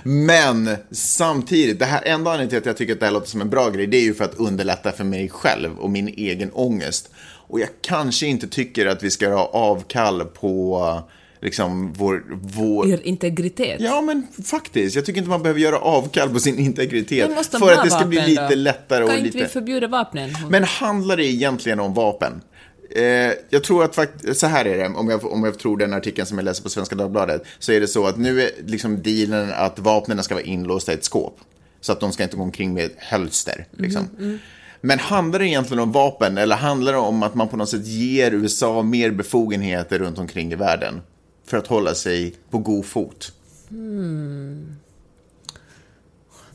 Men samtidigt, det här enda anledningen till att jag tycker att det här låter som en bra grej, det är ju för att underlätta för mig själv och min egen ångest. Och jag kanske inte tycker att vi ska ha avkall på liksom vår... vår... Er integritet. Ja, men faktiskt. Jag tycker inte man behöver göra avkall på sin integritet för att det ska bli lite då? lättare och Kan inte lite... vi förbjuda vapnen? Men handlar det egentligen om vapen? Eh, jag tror att så här är det, om jag, om jag tror den artikeln som jag läser på Svenska Dagbladet, så är det så att nu är liksom dealen att vapnen ska vara inlåsta i ett skåp. Så att de ska inte gå omkring med hölster. Liksom. Men handlar det egentligen om vapen eller handlar det om att man på något sätt ger USA mer befogenheter runt omkring i världen? För att hålla sig på god fot.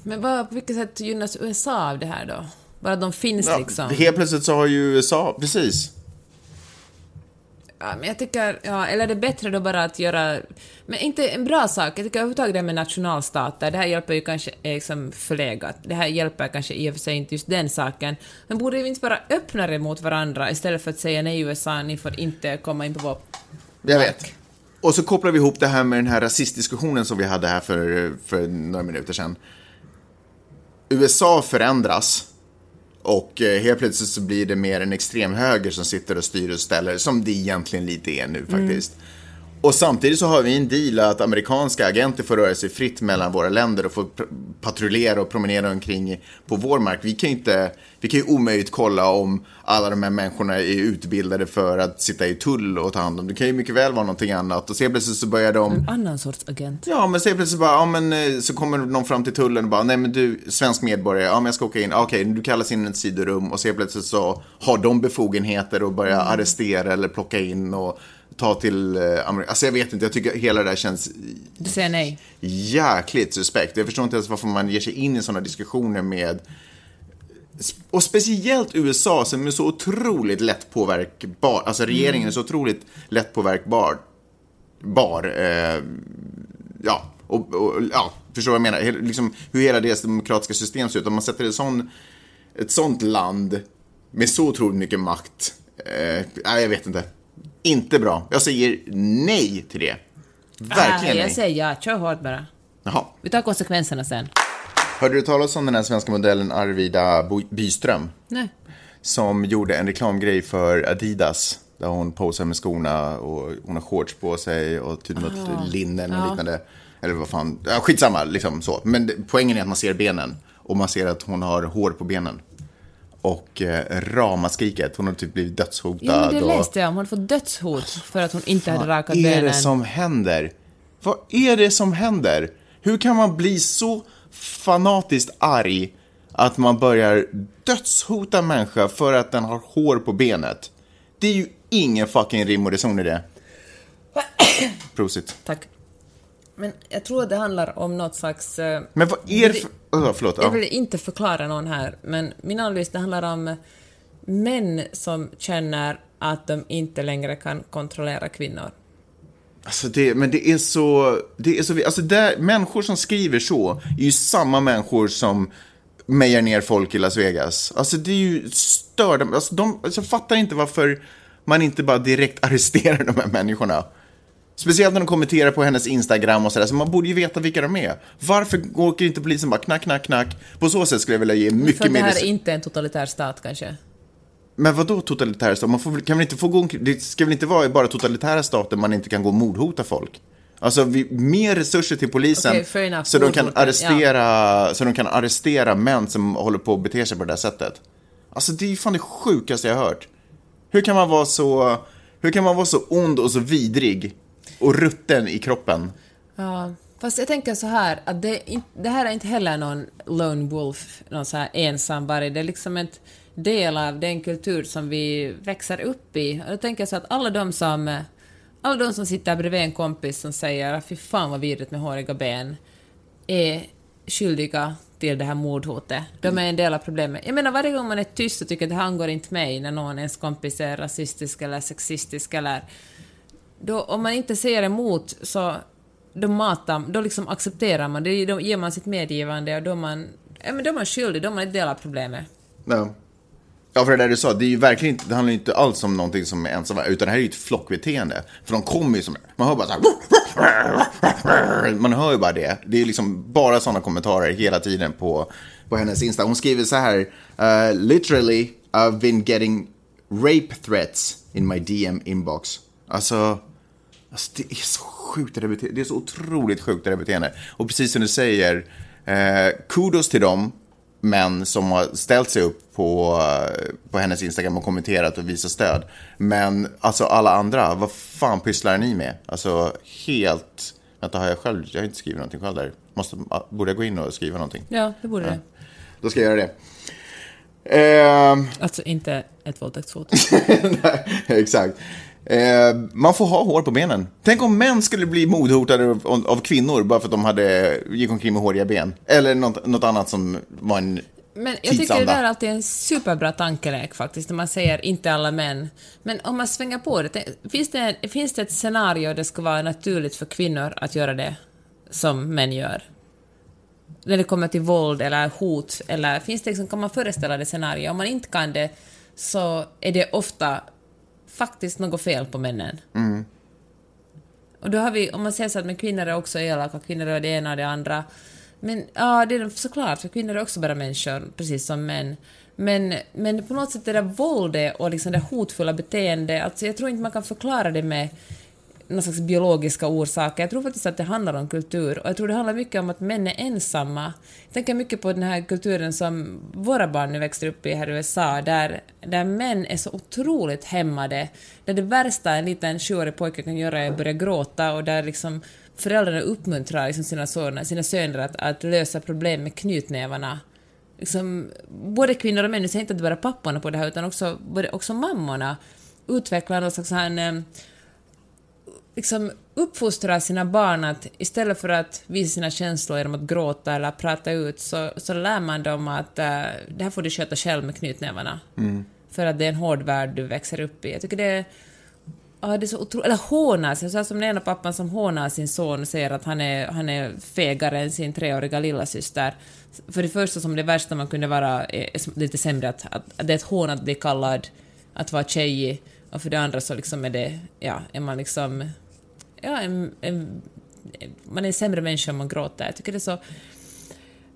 Men vad, på vilket sätt gynnas USA av det här då? Bara de finns Ja, liksom? Helt plötsligt så har ju USA, precis. Ja, men jag tycker, ja, eller är det bättre då bara att göra, men inte en bra sak, jag tycker överhuvudtaget det med nationalstater, det här hjälper ju kanske är liksom förlegat, det här hjälper kanske i och för sig inte just den saken, men borde vi inte vara öppnare mot varandra istället för att säga nej USA, ni får inte komma in på vår Jag vet. Och så kopplar vi ihop det här med den här rasistdiskussionen som vi hade här för, för några minuter sedan. USA förändras och eh, helt plötsligt så blir det mer en extremhöger som sitter och styr och ställer, som det egentligen lite är nu faktiskt. Mm. Och samtidigt så har vi en deal att amerikanska agenter får röra sig fritt mellan våra länder och får patrullera och promenera omkring på vår mark. Vi kan ju inte, vi kan ju omöjligt kolla om alla de här människorna är utbildade för att sitta i tull och ta hand om. Det kan ju mycket väl vara någonting annat och så helt plötsligt så börjar de En annan sorts agent. Ja, men så helt plötsligt bara, ja men eh, så kommer någon fram till tullen och bara, nej men du, svensk medborgare, ja men jag ska åka in, okej, du kallas in i ett sidorum och så helt plötsligt så har de befogenheter att börja arrestera eller plocka in och ta till eh, Amerika. Alltså jag vet inte, jag tycker hela det här känns Du säger nej. jäkligt suspekt. Jag förstår inte ens varför man ger sig in i sådana diskussioner med och speciellt USA som är så otroligt lätt påverkbar, alltså regeringen är så otroligt lätt påverkbar. Bar, eh, ja, och, och, ja, förstår vad jag menar? Liksom, hur hela deras demokratiska system ser ut. Om man sätter ett, sån, ett sånt land med så otroligt mycket makt, eh, nej, jag vet inte. Inte bra. Jag säger nej till det. Verkligen Ah, jag nej. säger ja, kör hårt bara. Jaha. Vi tar konsekvenserna sen. Hörde du talas om den här svenska modellen Arvida Byström? Nej. Som gjorde en reklamgrej för Adidas. Där hon posar med skorna och hon har shorts på sig och typ något linne eller något liknande. Eller vad fan, ja, skitsamma liksom så. Men poängen är att man ser benen. Och man ser att hon har hår på benen. Och eh, ramaskriket, hon har typ blivit dödshotad. Ja, men det och... läste jag om. Hon hade fått dödshot för att hon inte hade rakat Vad är benen. det som händer? Vad är det som händer? Hur kan man bli så fanatiskt arg att man börjar dödshota människa för att den har hår på benet? Det är ju ingen fucking rim och reson i det. *coughs* Prosit. Tack. Men jag tror att det handlar om något slags... eh, Men vad är det för... Oh, förlåt. Jag Ja. vill inte förklara någon här, men min analys det handlar om män som känner att de inte längre kan kontrollera kvinnor. Alltså det, men det är så... Det är så alltså där, människor som skriver så är ju samma människor som mejar ner folk i Las Vegas. Alltså det är ju störda... Alltså de, alltså jag fattar inte varför man inte bara direkt *laughs* arresterar de här människorna. Speciellt när de kommenterar på hennes Instagram och sådär, så man borde ju veta vilka de är. Varför åker inte polisen bara knack, knack, knack? På så sätt skulle jag vilja ge För mycket att det mer... här är inte en totalitär stat kanske. Men vad då totalitära stater? Man får, kan väl inte få gå Det ska väl inte vara i bara totalitära stater man inte kan gå och mordhota folk? Alltså, vi, mer resurser till polisen fair enough. så, de kan arrestera, så de kan arrestera män som håller på att bete sig på det där sättet. Alltså, det är ju fan det sjukaste jag har hört. Hur kan man vara så, hur kan man vara så ond och så vidrig och rutten i kroppen? Ja, fast jag tänker så här, att det, det här är inte heller någon lone wolf, någon så här ensam varg. Det är liksom ett del av den kultur som vi växer upp i. Och då tänker jag så att alla de som, alla de som sitter bredvid en kompis som säger ah, fy fan vad vidrigt med håriga ben, är skyldiga till det här mordhotet. De är en del av problemet. Jag menar varje gång man är tyst och tycker att det här angår inte mig när någon ens kompis är rasistisk eller sexistisk eller... Då, om man inte säger emot så då matar, då liksom accepterar man det, då ger man sitt medgivande och då är man, ja, men då är man skyldig, då är man inte del av problemet. Ja. Ja, för det där du sa, det är ju verkligen inte, det handlar ju inte alls om någonting som är ensamma, utan det här är ju ett flockbeteende. För de kommer ju som, man hör bara så här, man hör ju bara det. Det är liksom bara sådana kommentarer hela tiden på, på hennes Insta. Hon skriver så här, uh, literally I've been getting rape threats in my DM inbox. Alltså, alltså det är så sjukt det där beteendet, det är så otroligt sjukt det där beteendet. Och precis som du säger, eh, kudos till dem män som har ställt sig upp på, på hennes Instagram och kommenterat och visat stöd. Men alltså alla andra, vad fan pysslar ni med? Alltså helt... Vänta, har jag själv... Jag har inte skrivit någonting själv där. Måste, borde jag gå in och skriva någonting? Ja, det borde ja. det. Då ska jag göra det. Eh, alltså inte ett våldtäktshot. *laughs* Nej, exakt. Eh, man får ha hår på benen. Tänk om män skulle bli mordhotade av, av, kvinnor bara för att de hade, gick omkring med håriga ben. Eller något, något annat som var en men jag tycker det där är alltid en superbra tankelek faktiskt, när man säger inte alla män. Men om man svänger på det, finns det, finns det ett scenario där det ska vara naturligt för kvinnor att göra det som män gör? När det kommer till våld eller hot, eller finns det liksom, kan man föreställa det scenario? Om man inte kan det så är det ofta faktiskt något fel på männen. Mm. Och då har vi, om man säger så att men kvinnor är också elaka, kvinnor är det ena och det andra. Men ja, det är såklart, för kvinnor är också bara människor, precis som män. Men, men på något sätt det där våldet och liksom det hotfulla beteendet, alltså jag tror inte man kan förklara det med någon slags biologiska orsaker. Jag tror faktiskt att det handlar om kultur och jag tror det handlar mycket om att män är ensamma. Jag tänker mycket på den här kulturen som våra barn nu växer upp i här i USA, där, där män är så otroligt hämmade, där det värsta en liten sjuårig pojke kan göra är att börja gråta och där liksom föräldrarna uppmuntrar liksom sina, söner, sina söner att, att lösa problem med knytnävarna. Liksom, både kvinnor och män, nu säger inte bara papporna på det här, utan också, både, också mammorna utvecklar någon slags här, eh, liksom uppfostra sina barn att istället för att visa sina känslor genom att gråta eller prata ut så, så lär man dem att uh, det här får du sköta själv med knytnävarna. Mm. För att det är en hård värld du växer upp i. Jag tycker det är Ja, det är så otroligt... Eller hånar sig, så som den ena pappan som hånar sin son och säger att han är, han är fegare än sin treåriga lillasyster. För det första som det värsta man kunde vara är lite sämre, att, att, att det är ett hån att bli kallad att vara tjejig, och för det andra så liksom är det, ja, är man liksom, ja, en, en, man är en sämre människa om man gråter. Jag tycker det är så...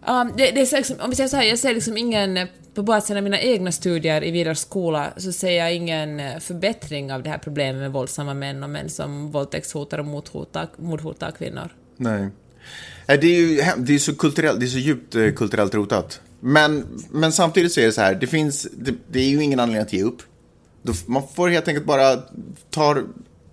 Um, det, det är så liksom, om vi säger så här, jag ser liksom ingen på basen av mina egna studier i vidare skola så ser jag ingen förbättring av det här problemet med våldsamma män och män som våldtäktshotar och mordhotar, mordhotar kvinnor. Nej. Äh, det är ju det är så, kulturellt, det är så djupt eh, kulturellt rotat. Men, men samtidigt så är det så här, det finns, det, det är ju ingen anledning att ge upp. Man får helt enkelt bara ta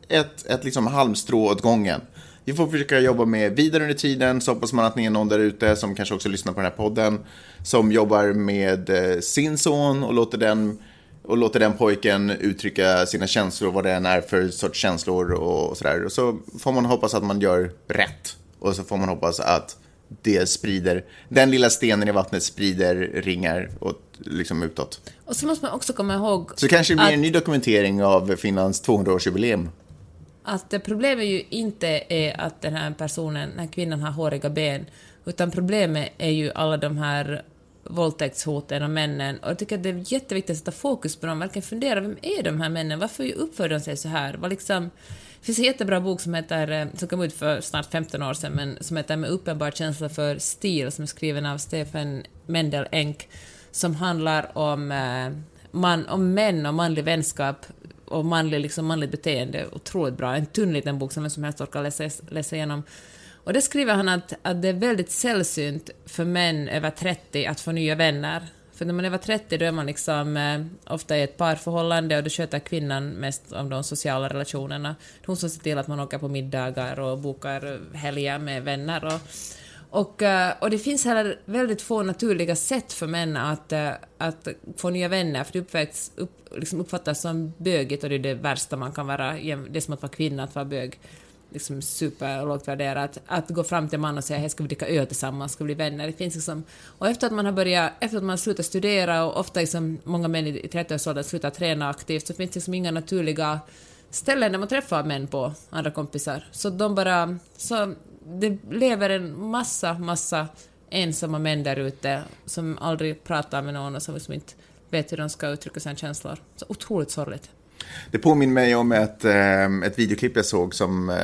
ett, ett liksom halmstrå åt gången. Vi får försöka jobba med vidare under tiden, så hoppas man att ni är någon där ute som kanske också lyssnar på den här podden, som jobbar med eh, sin son och låter den, och låter den pojken uttrycka sina känslor, vad det än är för sorts känslor och sådär. Och så får man hoppas att man gör rätt. Och så får man hoppas att det sprider, den lilla stenen i vattnet sprider ringar åt, liksom utåt. Och så måste man också komma ihåg... Så kanske det blir att... en ny dokumentering av Finlands 200-årsjubileum att problemet ju inte är att den här personen, den här kvinnan har håriga ben, utan problemet är ju alla de här våldtäktshoten och männen. Och jag tycker att det är jätteviktigt att sätta fokus på dem, verkligen fundera, vem är de här männen? Varför uppför de sig så här? Vad liksom, det finns en jättebra bok som heter, eh, som kom ut för snart 15 år sedan, men som heter Med uppenbar känsla för stil, som är skriven av Stefan Mendel Enk, som handlar om, eh, man, om män och manlig vänskap och manlig, liksom manligt beteende. Otroligt bra. En tunn liten bok som vem som helst orkar läsa, läsa igenom. Och där skriver han att, att det är väldigt sällsynt för män över 30 att få nya vänner. För när man är över 30 då är man liksom eh, ofta i ett parförhållande och då sköter kvinnan mest om de sociala relationerna. Hon som ser till att man åker på middagar och bokar helger med vänner och, och, eh, och det finns heller väldigt få naturliga sätt för män att, eh, att få nya vänner, för det uppväxt, upp, liksom uppfattas som bögigt och det är det värsta man kan vara, det är som att vara kvinna, att vara bög liksom superlågt värderat, att gå fram till en man och säga hej, ska vi dricka öl tillsammans, ska vi bli vänner? Det finns liksom, och efter att man har börjat, efter att man har slutat studera och ofta liksom många män i 30-årsåldern slutar träna aktivt, så finns det liksom inga naturliga ställen där man träffar män på, andra kompisar. Så de bara, så det lever en massa, massa ensamma män där ute som aldrig pratar med någon och som liksom inte vet hur de ska uttrycka sina känslor. Så otroligt sorgligt. Det påminner mig om ett, eh, ett videoklipp jag såg som, eh,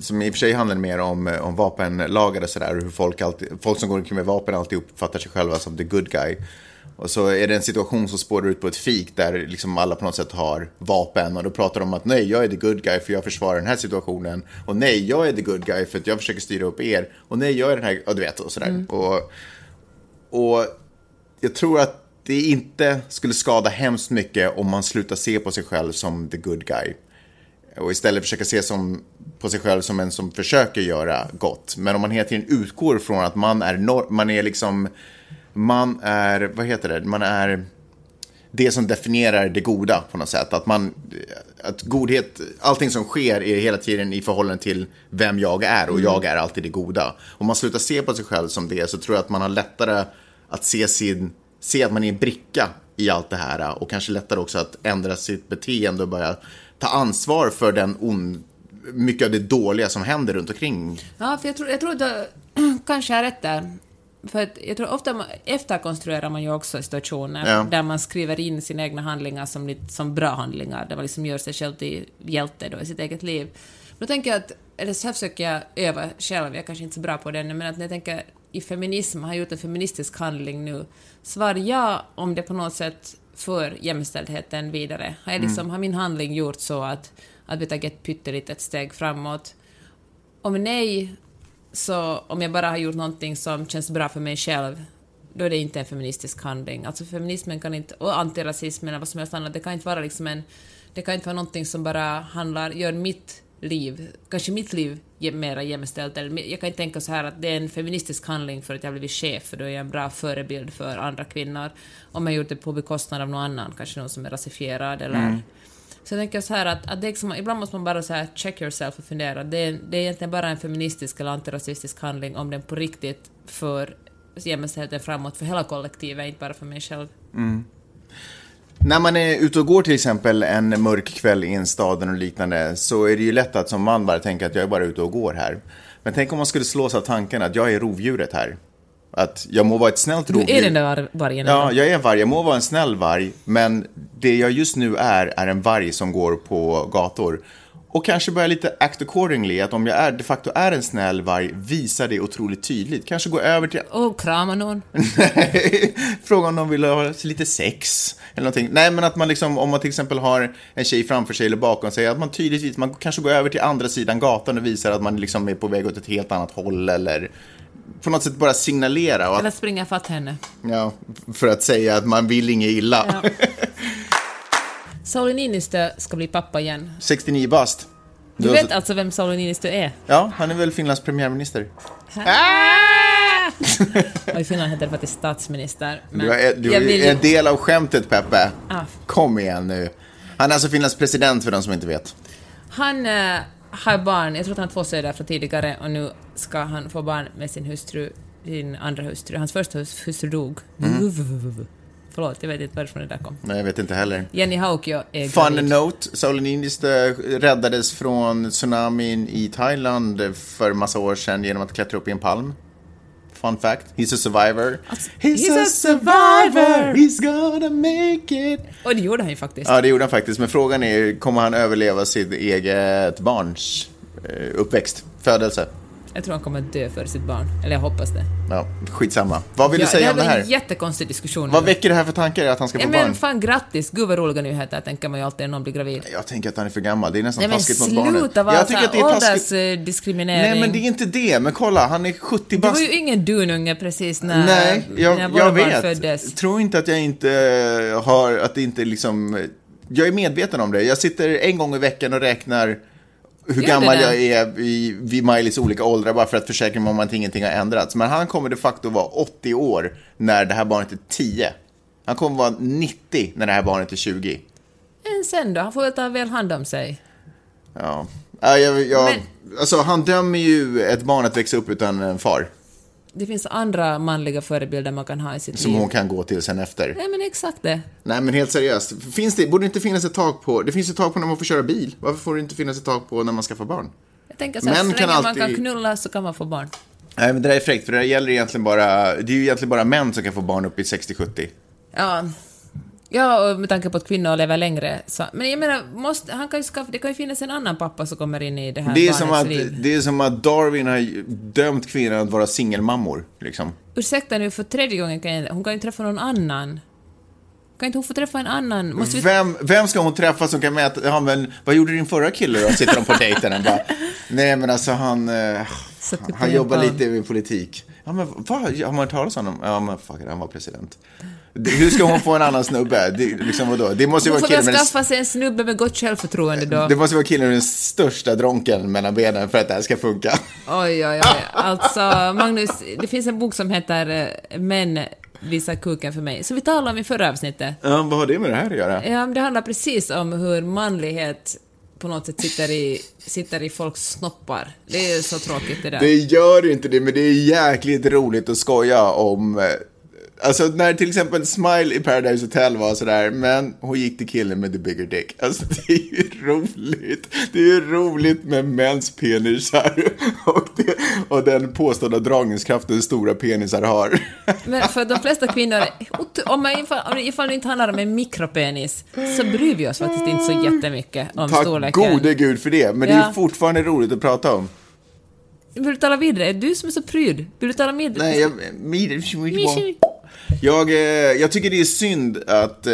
som i och för sig handlar mer om, eh, om vapenlagar och sådär. Hur folk, alltid, folk som går omkring med vapen alltid uppfattar sig själva som the good guy. Och så är det en situation som spårar ut på ett fik där liksom alla på något sätt har vapen och då pratar de om att nej, jag är the good guy för jag försvarar den här situationen och nej, jag är the good guy för att jag försöker styra upp er och nej, jag är den här, och du vet och sådär. Mm. Och, och jag tror att det inte skulle skada hemskt mycket om man slutar se på sig själv som the good guy. Och istället försöka se som, på sig själv som en som försöker göra gott. Men om man hela tiden utgår från att man är, man är liksom, man är, vad heter det, man är det som definierar det goda på något sätt. Att man, att godhet, allting som sker är hela tiden i förhållande till vem jag är och mm. jag är alltid det goda. Om man slutar se på sig själv som det så tror jag att man har lättare att se sin se att man är en bricka i allt det här och kanske lättare också att ändra sitt beteende och börja ta ansvar för den on, mycket av det dåliga som händer runt omkring. Ja, för jag tror, jag tror att du *clears throat* kanske har rätt där. För att jag tror ofta man, efterkonstruerar man ju också situationer ja. där man skriver in sina egna handlingar som, som bra handlingar, där man liksom gör sig själv till hjälte då i sitt eget liv. Då tänker jag att, eller så här försöker jag öva själv, jag är kanske inte så bra på det men att när jag tänker i feminism, har gjort en feministisk handling nu, svar ja om det på något sätt för jämställdheten vidare. Har, jag liksom, mm. har min handling gjort så att, att vi tagit ett pyttelitet steg framåt? Om nej, så om jag bara har gjort någonting som känns bra för mig själv, då är det inte en feministisk handling. Alltså feminismen kan inte, och antirasismen eller vad som helst annat, det kan inte vara liksom en, det kan inte vara någonting som bara handlar, gör mitt liv, kanske mitt liv mera jämställt, eller jag kan inte tänka så här att det är en feministisk handling för att jag har blivit chef, för då är jag en bra förebild för andra kvinnor. Om jag gjort det på bekostnad av någon annan, kanske någon som är rasifierad eller... Mm. Så jag tänker så här att, att det liksom, ibland måste man bara så här check yourself och fundera. Det är, det är egentligen bara en feministisk eller antirasistisk handling om den på riktigt för jämställdheten framåt för hela kollektivet, inte bara för mig själv. Mm. När man är ute och går till exempel en mörk kväll i en stad och liknande så är det ju lätt att som man bara tänka att jag är bara ute och går här. Men tänk om man skulle slås av tanken att jag är rovdjuret här. Att jag må vara ett snällt rovdjur. Du är den där vargen? Ja, jag är en varg. Jag må vara en snäll varg, men det jag just nu är, är en varg som går på gator. Och kanske börja lite act accordingly, att om jag är, de facto är en snäll varg, visa det otroligt tydligt. Kanske gå över till... Och krama någon? *laughs* Nej, fråga om de vill ha lite sex eller någonting. Nej, men att man liksom, om man till exempel har en tjej framför sig eller bakom sig, att man tydligt man kanske går över till andra sidan gatan och visar att man liksom är på väg åt ett helt annat håll eller på något sätt bara signalera. Att, eller springa fatt henne. Ja, för att säga att man vill inget illa. Ja. *laughs* Sauli Niinistö ska bli pappa igen. 69 bast. Du, vet så... alltså vem Sauli Niinistö är? Ja, han är väl Finlands premiärminister. Ah! *laughs* och i Finland heter det faktiskt statsminister. Men du är, du är en del av skämtet, Peppe. Ah. Kom igen nu. Han är alltså Finlands president, för de som inte vet. Han äh, har barn, jag tror att han har två söner från tidigare, och nu ska han få barn med sin hustru, sin andra hustru. Hans första hustru dog. Mm. Förlåt, jag vet inte varifrån det där kom. Nej, jag vet inte heller. Jenny Haukio är Fun gravid. note, Sauli Niinistö räddades från tsunamin i Thailand för massa år sedan genom att klättra upp i en palm. Fun fact, he's a survivor. Alltså, he's, he's, a survivor! He's gonna make it! Och det gjorde han ju faktiskt. Ja, det gjorde han faktiskt. Men frågan är, kommer han överleva sitt eget barns eh, uppväxt, födelse? Jag tror han kommer att dö för sitt barn. Eller jag hoppas det. Ja, skitsamma. Vad vill ja, du säga om det här? Det är en jättekonstig diskussion. Vad väcker det här för tankar att han ska få ja, barn? Men fan grattis, gud vad roliga nyheter tänker man ju alltid när någon blir gravid. Jag tänker att han är för gammal, det är nästan Nej, taskigt mot barnet. men sluta vara åldersdiskriminering. Nej men det är inte det, men kolla, han är 70 bast. Du var ju ingen dununge precis när, Nej, jag, när jag vet. föddes. Tror inte att jag inte har, att det inte liksom, jag är medveten om det. Jag sitter en gång i veckan och räknar hur Gör gammal jag är i, vid Miley's olika åldrar bara för att försäkra mig om att ingenting har ändrats. Men han kommer de facto vara 80 år när det här barnet är 10. Han kommer vara 90 när det här barnet är 20. Men sen då? Han får väl ta väl hand om sig. Ja. Ja, jag, jag, Men- Alltså, han dömer ju ett barn att växa upp utan en far. Det finns andra manliga förebilder man kan ha i sitt Som liv. hon kan gå till sen efter. Nej men exakt det. Nej, men helt seriöst. Finns det, borde det inte finnas ett tak på... Det finns ett tak på när man får köra bil. Varför får det inte finnas ett tak på när man skaffar barn? Jag tänker så här, Män så länge man alltid- kan knulla så kan man få barn. Nej, men det där är fräckt, för det gäller egentligen bara... Det är ju egentligen bara män som kan få barn upp i 60-70. Ja. Ja, och med tanke på att kvinnor lever längre. Så, men jag menar, måste, han kan ju skaffa, det kan ju finnas en annan pappa som kommer in i det här Det är, som att, liv. det är som att Darwin har dömt kvinnan att vara singelmammor. Liksom. Ursäkta nu, för tredje gången kan jag, hon kan ju träffa någon annan. Kan inte hon få träffa en annan? Måste vi... Vem, vem ska hon träffa som kan mäta... Ja, men vad gjorde din förra kille då? Sitter de på dejten och bara... Nej, men alltså han... Eh, han jobbar lite med politik. Ja, men vad? Har man hört talas om honom? Ja, men fuck it, han var president. Hur ska hon få en annan snubbe? Det, liksom vadå? Det måste ju Hon vara får väl skaffa sig en snubbe med gott självförtroende då. det måste vara killen med den största dronken mellan benen för att det här ska funka. Oj, oj, oj. Alltså, Magnus, det finns en bok som heter eh, Män visar kuken för mig, som vi talade om i förra avsnittet. Ja, vad har det med det här att göra? Ja, det handlar precis om hur manlighet på något sätt sitter i, sitter i folks snoppar. Det är så tråkigt det där. Det gör inte det, men det är jäkligt roligt att skoja om... Eh, eh, Alltså när till exempel Smile i Paradise Hotel var sådär, men hon gick till killen med the bigger dick. Alltså det är ju roligt. Det är ju roligt med mäns penisar och, det, och den påstådda dragningskraften stora penisar har. Men för de flesta kvinnor, om man, ifall, ifall det inte handlar om en mikropenis, så bryr vi oss faktiskt inte så jättemycket om Tack storleken. gode gud för det, men det är Ja. fortfarande roligt att prata om. Vill du tala vidare? Är du som är så pryd? Vill du tala vidare? Nej, jag... Jag, eh, jag tycker det är synd att, eh,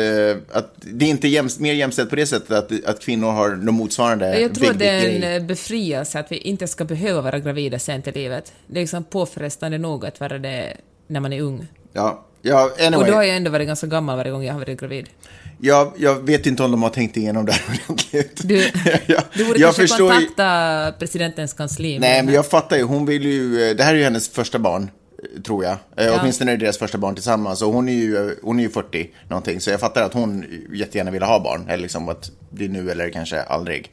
att det inte är jämst, mer jämställt på det sättet att, att kvinnor har de motsvarande Jag tror big det är en befrielse att vi inte ska behöva vara gravida sent i livet. Det är liksom påfrestande nog att vara det när man är ung. Ja, ja Och då har anyway. jag ändå varit ganska gammal varje gång jag har varit gravid. Jag, jag vet inte om de har tänkt igenom det här *laughs* ordentligt. Du, jag, du borde jag kanske förstår ju- kontakta presidentens kansli. Nej, men jag fattar ju. Hon vill ju... eh, Det här är ju hennes första barn, tror jag. Eh, Ja. Åtminstone är det deras första barn tillsammans. Och hon är ju, hon är ju 40 någonting. Så jag fattar att hon jättegärna vill ha barn. Eller liksom att det är nu eller kanske aldrig.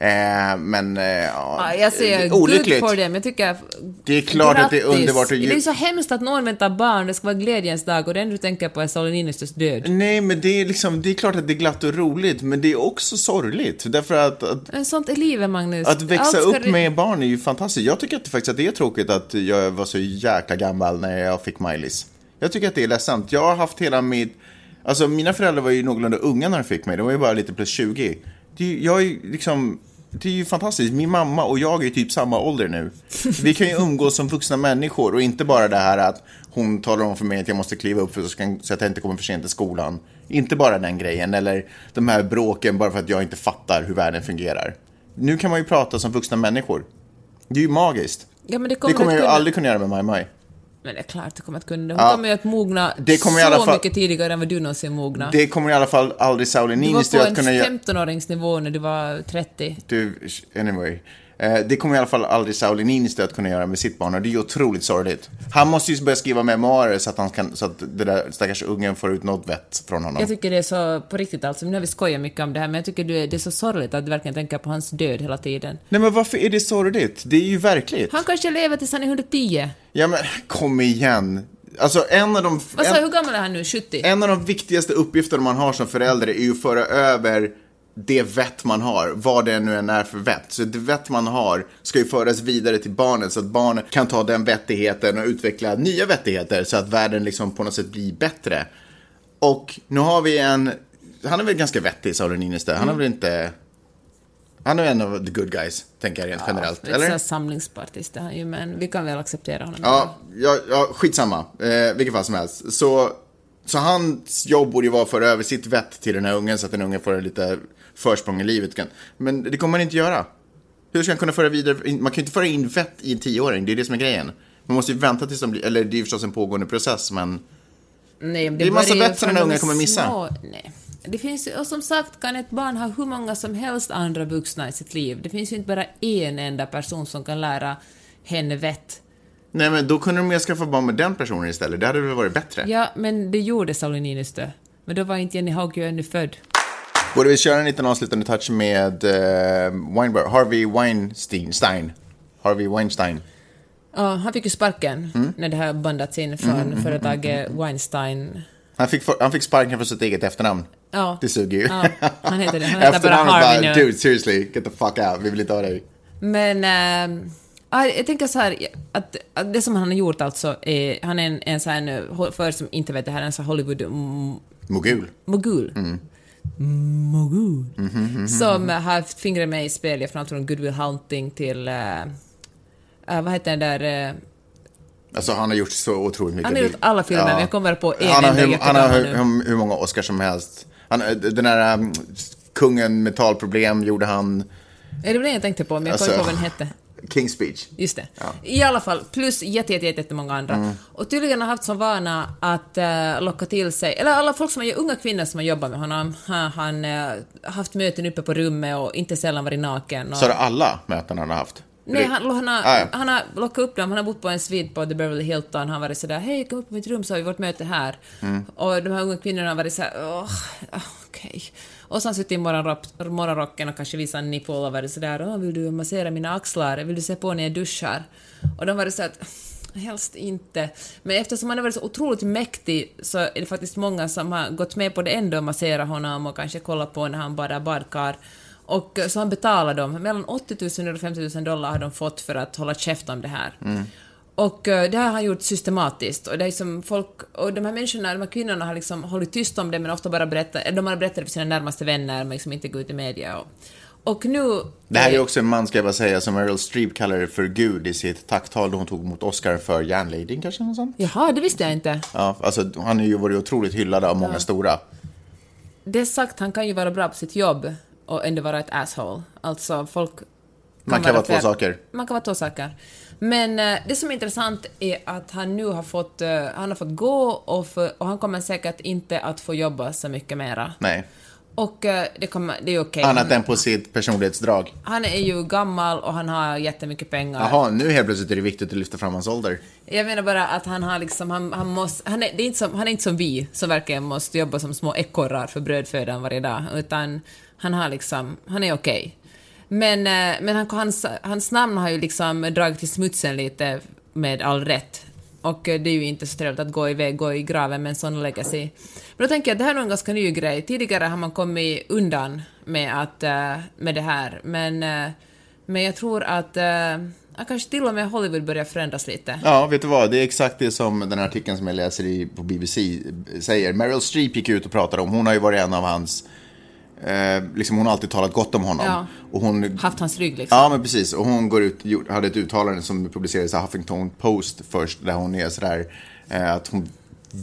Eh, men eh, ja, Ja, jag säger eh, good olyckligt. for them. Jag tycker... Det är klart att det är grattis. underbart att Det är så hemskt att någon väntar barn, det ska vara glädjens dag och det enda du tänker på är Sauli Niinistös död. Nej, men det är liksom, det är klart att det är glatt och roligt, men det är också sorgligt. Därför att, att, Men sånt är livet, Magnus. att växa upp du- med barn är ju fantastiskt. Jag tycker att det faktiskt att det är tråkigt att jag var så jäkla gammal när jag fick Miley's. Jag tycker att det är ledsamt. Jag har haft hela mitt... Alltså mina föräldrar var ju någorlunda unga när de fick mig. De var ju bara lite plus 20. Det är, ju- jag är liksom... Det är ju fantastiskt. Min mamma och jag är typ samma ålder nu. Vi kan ju umgås som vuxna människor och inte bara det här att hon talar om för mig att jag måste kliva upp för så att jag inte kommer för sent till skolan. Inte bara den grejen, eller de här bråken bara för att jag inte fattar hur världen fungerar. Nu kan man ju prata som vuxna människor. Det är ju magiskt. Ja, det Det kommer, kommer att jag ju aldrig kunna göra med Maj Maj. Men det är klart du kommer att kunna. Hon Ja. kommer ju att mogna Det kommer i så fall- mycket tidigare än vad du någonsin mognar. Det kommer i alla fall aldrig Sauli Du Niinistö var på att en kunna göra. 15-åringsnivå när du var 30. Du, anyway. Eh, Det kommer i alla fall aldrig Sauli Niinistö att kunna göra med sitt barn och det är ju otroligt sorgligt. Han måste ju börja skriva memoarer så att, han kan, så att det där stackars ungen får ut något vett från honom. Jag tycker det är så, på riktigt alltså, nu har vi skojat mycket om det här, men jag tycker det är, så sorgligt att du verkligen tänker på hans död hela tiden. Nej men varför är det sorgligt? Det är ju verkligt. Han kanske lever tills han är 110. Ja men kom igen. Alltså en av de... Vad sa hur gammal är han nu? 70? en av de viktigaste uppgifterna man har som förälder är ju att föra över det vett man har, vad det nu än är för vett. Så det vett man har ska ju föras vidare till barnet så att barnet kan ta den vettigheten och utveckla nya vettigheter så att världen liksom på något sätt blir bättre. Och nu har vi en, han är väl ganska vettig, Sauli Niinistö. Han är väl inte, han är en av the good guys, tänker jag rent generellt. Ett sånt Eller? samlingspartist är han ju, men vi kan väl acceptera honom. Ja, ja, ja skitsamma. Eh, vilket fall som helst. Så, så hans jobb borde ju vara att föra över sitt vett till den här ungen så att den ungen får lite försprång i livet. Men det kommer man inte göra. Hur ska han kunna föra vidare? Man kan ju inte föra in vett i en tioåring, det är det som är grejen. Man måste ju vänta tills de blir, eller det är ju förstås en pågående process, men Nej, men Det är massa vett som den de unga kommer missa. små- Nej. Det finns, och som sagt kan ett barn ha hur många som helst andra vuxna i sitt liv. Det finns ju inte bara en enda person som kan lära henne vett. Nej, men då kunde de ju skaffa barn med den personen istället. Det hade väl varit bättre. Ja, men det gjorde Sauli Niinistö. Men då var inte Jenny Haugö ännu född. Borde vi köra en liten avslutande touch med uh, Weinberg, Harvey Weinstein? Stein. Harvey Weinstein. Ja, han fick ju sparken Mm. när det här bandats in från företaget Weinstein. Han fick, han fick sparken för sitt eget efternamn. Ja. Det suger ju. Ja, han heter det. Han heter bara Harvey bara, nu. dude, seriously, get the fuck out. Vi vill inte ha dig. Men äh, ja, jag tänker så här, att, att det som han har gjort alltså är, han är en, en sån här, för som inte vet det här, en sån här Hollywood-mogul. Mogul. Mogul. Mogul. Som har haft fingret med i spel från allt från Good Will Hunting till, äh, äh, vad heter den där, äh, Alltså han har gjort så otroligt mycket. Han har gjort alla filmer, men jag kommer på en han har, hur, han har hur, hur, många Oscars som helst. Han, den där um, kungen med talproblem gjorde han. Ja, det var det jag tänkte på, men jag kommer inte Alltså. på vad den hette. King's Speech. Just det. I alla fall, plus jätte, jätte, jätte, jättemånga andra. Mm. Och tydligen har haft som vana att uh, locka till sig, eller alla folk som är unga kvinnor som har jobbat med honom, har han uh, haft möten uppe på rummet och inte sällan varit naken. Och, Så är det alla möten han har haft? Nej, han, han, har, Ah, ja. han har lockat upp dem, han har bott på en svit på The Beverly Hilton, han har varit sådär hej kom upp på mitt rum så har vi vårt möte här. Mm. Och de här unga kvinnorna har varit såhär åh, ah, okej. Och så har han suttit i morgonrock, morgonrocken och kanske visat en nipple och varit sådär åh vill du massera mina axlar, vill du se på när jag duschar? Och de har varit såhär att helst inte. Men eftersom han har varit så otroligt mäktig så är det faktiskt många som har gått med på det ändå, massera honom och kanske kolla på när han badar badkar. Och så han betalar dem, mellan 80 000 och 50 000 dollar har de fått för att hålla käft om det här. Mm. Och eh, det här har han gjort systematiskt. Och det är som folk, och de här människorna, de här kvinnorna har liksom hållit tyst om det men ofta bara berättat, de har berättat för sina närmaste vänner men liksom inte gå ut i media. Och, och nu... Det här är också en man, ska jag bara säga, som Meryl Streep kallar det för Gud i sitt tacktal då hon tog emot Oscar för Järnladyn kanske. Något sånt. Jaha, det visste jag inte. Ja, alltså han har ju varit otroligt hyllad av många stora. Det sagt, han kan ju vara bra på sitt jobb och ändå vara ett asshole. Alltså, folk... Man kan vara två fel- saker. Man kan vara två saker. Men eh, det som är intressant är att han nu har fått, eh, han har fått gå och, för, och han kommer säkert inte att få jobba så mycket mera. Nej, Och eh, det, kommer, det är okej. annat än på sitt personlighetsdrag. Han är ju gammal och han har jättemycket pengar. Jaha, nu helt plötsligt är det viktigt att lyfta fram hans ålder. Jag menar bara att han har liksom, han, han måste, han är, det är inte som, han är inte som vi som verkligen måste jobba som små ekorrar för brödfödan varje dag, utan han har liksom, han är okej. Men, eh, men han, hans, hans namn har ju liksom dragit i smutsen lite med all rätt. Och eh, det är ju inte så trevligt att gå iväg, gå i graven med en sån legacy. Men då tänker jag att det här är nog en ganska ny grej. Tidigare har man kommit undan med, att, eh, med det här, men, men jag tror att kanske till och med Hollywood börjar förändras lite. Ja, vet du vad? Det är exakt det som den här artikeln som jag läser i, på BBC säger. Meryl Streep gick ut och pratade om, hon har ju varit en av hans, eh, liksom hon har alltid talat gott om honom. Ja. Och hon, Haft hans rygg liksom. ja men precis, och hon går ut, hade ett uttalande som publicerades i Huffington Post först, där hon är sådär, eh, att hon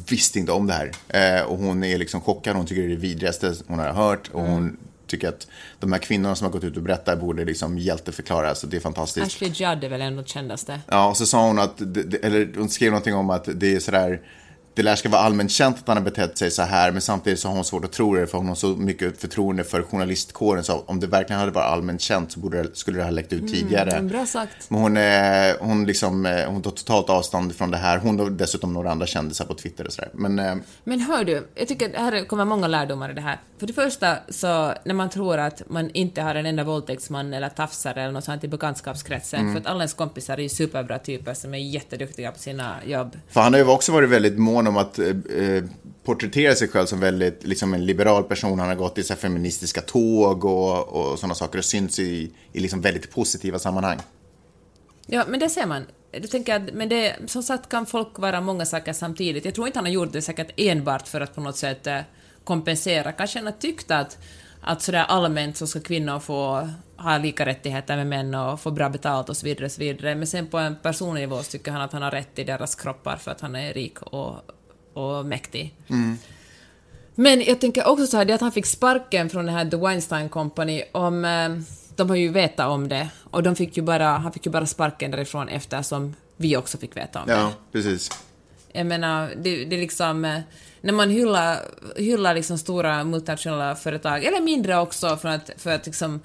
visste inte om det här. Eh, och hon är liksom chockad, hon tycker det är det vidrigaste hon har hört. Och hon tycker att de här kvinnorna som har gått ut och berättat borde liksom hjälteförklaras, så det är fantastiskt. Ashley Judd är väl ändå kändaste. Ja, och så sa hon att, eller hon skrev någonting om att det är sådär, det lär ska vara allmänt känt att han har betett sig så här, men samtidigt så har hon svårt att tro det, för hon har så mycket förtroende för journalistkåren, så om det verkligen hade varit allmänt känt så borde det, skulle det ha läckt ut tidigare. Mm, bra sagt. Men hon, är, hon, liksom, eh, hon tar totalt avstånd från det här. Hon och dessutom några andra kändisar på Twitter och sådär. Men eh, Men hör du, jag tycker att här kommer många lärdomar i det här. För det första, så när man tror att man inte har en enda våldtäktsman eller tafsare eller något sånt i bekantskapskretsen, Mm. för att alla ens kompisar är ju superbra typer som är jätteduktiga på sina jobb. För han har ju också varit väldigt mån om att eh, eh, porträttera sig själv som väldigt, liksom en liberal person. Han har gått i så här, feministiska tåg och, och sådana saker och synts i, i liksom väldigt positiva sammanhang. Ja, men det ser man. Du tänker att, men det, som sagt kan folk vara många saker samtidigt. Jag tror inte han har gjort det säkert enbart för att på något sätt eh, kompensera. Kanske han har tyckt att, att sådär allmänt så ska kvinnor få ha lika rättigheter med män och få bra betalt och så vidare. Och så vidare. Men sen på en personlig nivå så tycker han att han har rätt i deras kroppar för att han är rik och, och mäktig. Men jag tänker också så här, det att han fick sparken från det här The Weinstein Company, om, eh, de har ju vetat om det, och de fick ju bara, han fick ju bara sparken därifrån eftersom vi också fick veta om det. Ja, precis. Jag menar, det, det är liksom... eh, När man hyllar, hyllar liksom stora multinationella företag, eller mindre också, för att, för att liksom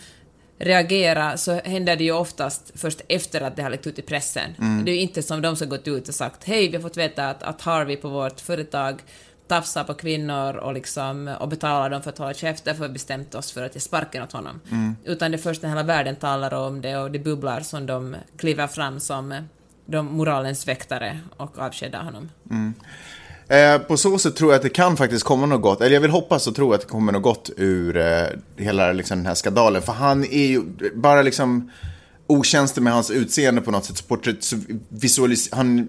reagera så händer det ju oftast först efter att det har läckt ut i pressen. Det är ju inte som de som gått ut och sagt hej, vi har fått veta att, att Harvey på vårt företag tafsar på kvinnor och, liksom, och betalar dem för att hålla käft, därför har vi bestämt oss för att ge sparken åt honom. Utan det är först när hela världen talar om det och det bubblar som de kliver fram som de moralens väktare och avskedar honom. Eh, på så sätt tror jag att det kan faktiskt komma något gott, eller jag vill hoppas och tro att det kommer något gott ur eh, hela liksom, den här skandalen. För han är ju bara liksom otjänster med hans utseende på något sätt. Porträtt, så visualis- han,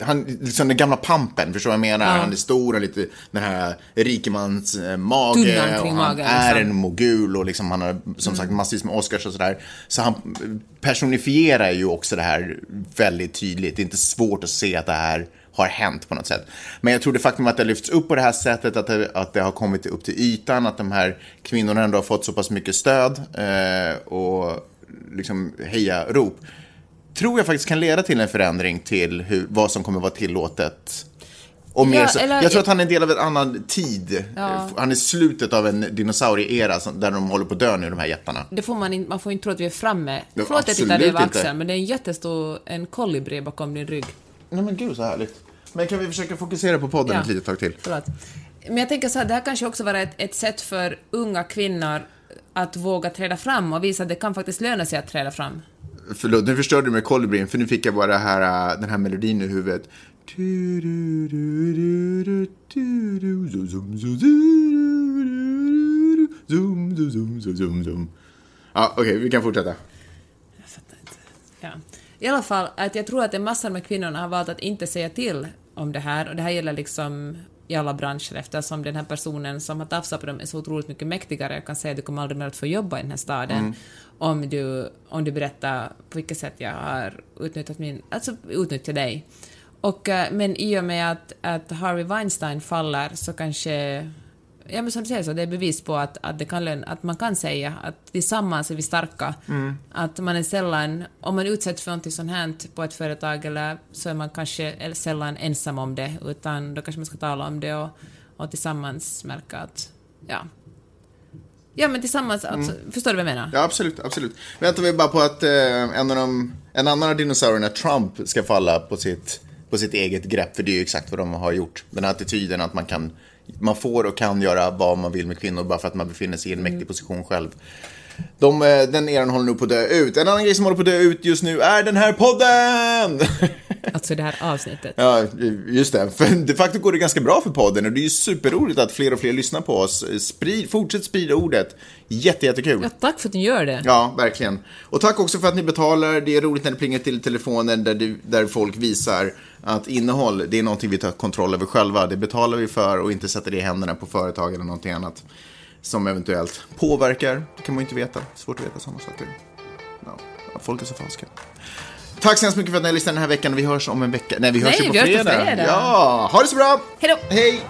han, liksom den gamla pampen, förstår du vad jag menar? Han är stor och lite den här rikemans eh, mage. Och han magen, är liksom. en mogul och liksom han har som sagt massvis med Oscars och sådär. Så han personifierar ju också det här väldigt tydligt. Det är inte svårt att se att det här har hänt på något sätt. Men jag tror det faktum att det har lyfts upp på det här sättet, att det, att det har kommit upp till ytan, att de här kvinnorna ändå har fått så pass mycket stöd eh, och liksom heja-rop, tror jag faktiskt kan leda till en förändring till hur, vad som kommer vara tillåtet. Och mer Ja, eller- jag tror att han är en del av en annan tid. Ja. Han är slutet av en dinosaurieera där de håller på att dö nu, de här jättarna. Det får man, inte, man får inte tro att vi är framme. Förlåt att jag tittar över axeln, men det är en jättestor en kolibri bakom din rygg. Nej men gud så härligt. Men kan vi försöka fokusera på podden Ja. ett litet tag till? Förlåt. Men jag tänker så här, det här kanske också vara ett, ett sätt för unga kvinnor att våga träda fram och visa att det kan faktiskt löna sig att träda fram. Förlåt, nu förstörde du med kolibrin för nu fick jag bara här, äh, den här melodin i huvudet. Ja, okej, vi kan fortsätta. Jag fattar inte. Ja. I alla fall, att jag tror att en massa här kvinnorna har valt att inte säga till om det här, och det här gäller liksom i alla branscher eftersom den här personen som har tafsat på dem är så otroligt mycket mäktigare. Jag kan säga att du kommer aldrig mer att få jobba i den här staden om, du, om du berättar på vilket sätt jag har utnyttjat min... Alltså utnyttjat dig. Och, eh, men i och med att, att Harvey Weinstein faller så kanske Ja men som du säger så, det är bevis på att, att, det kan, lön- att man kan säga att tillsammans är vi starka. Att man är sällan, om man utsätts för något sånt här på ett företag eller så är man kanske sällan ensam om det utan då kanske man ska tala om det och, och tillsammans märka att, ja. Ja men tillsammans, alltså, förstår du vad jag menar? Ja, absolut, absolut. Väntar vi bara på att eh, en, av de, en annan av dinosaurierna, Trump, ska falla på sitt, på sitt eget grepp. För det är ju exakt vad de har gjort. Den här attityden att man kan, man får och kan göra vad man vill med kvinnor bara för att man befinner sig i en mäktig position själv. De, eh, den eran håller nog på att dö ut. En annan grej som håller på att dö ut just nu är den här podden! *laughs* Alltså det här avsnittet. Ja, just det. För de facto går det ganska bra för podden och det är ju superroligt att fler och fler lyssnar på oss. Sprid, fortsätt sprida ordet. Jätte, jättekul. Ja, tack för att ni gör det. Ja, verkligen. Och tack också för att ni betalar. Det är roligt när det plingar till telefonen där, du, där folk visar att innehåll, det är någonting vi tar kontroll över själva. Det betalar vi för och inte sätter det i händerna på företag eller någonting annat som eventuellt påverkar. Det kan man ju inte veta. Svårt att veta sådana saker. Ja, folk är så falska. Tack så hemskt mycket för att ni har lyssnat den här veckan. Vi hörs om en vecka. Nej, vi hörs Nej, ju på vi hörs på fredag. fredag. Ja, ha det så bra! Hej då! Hej!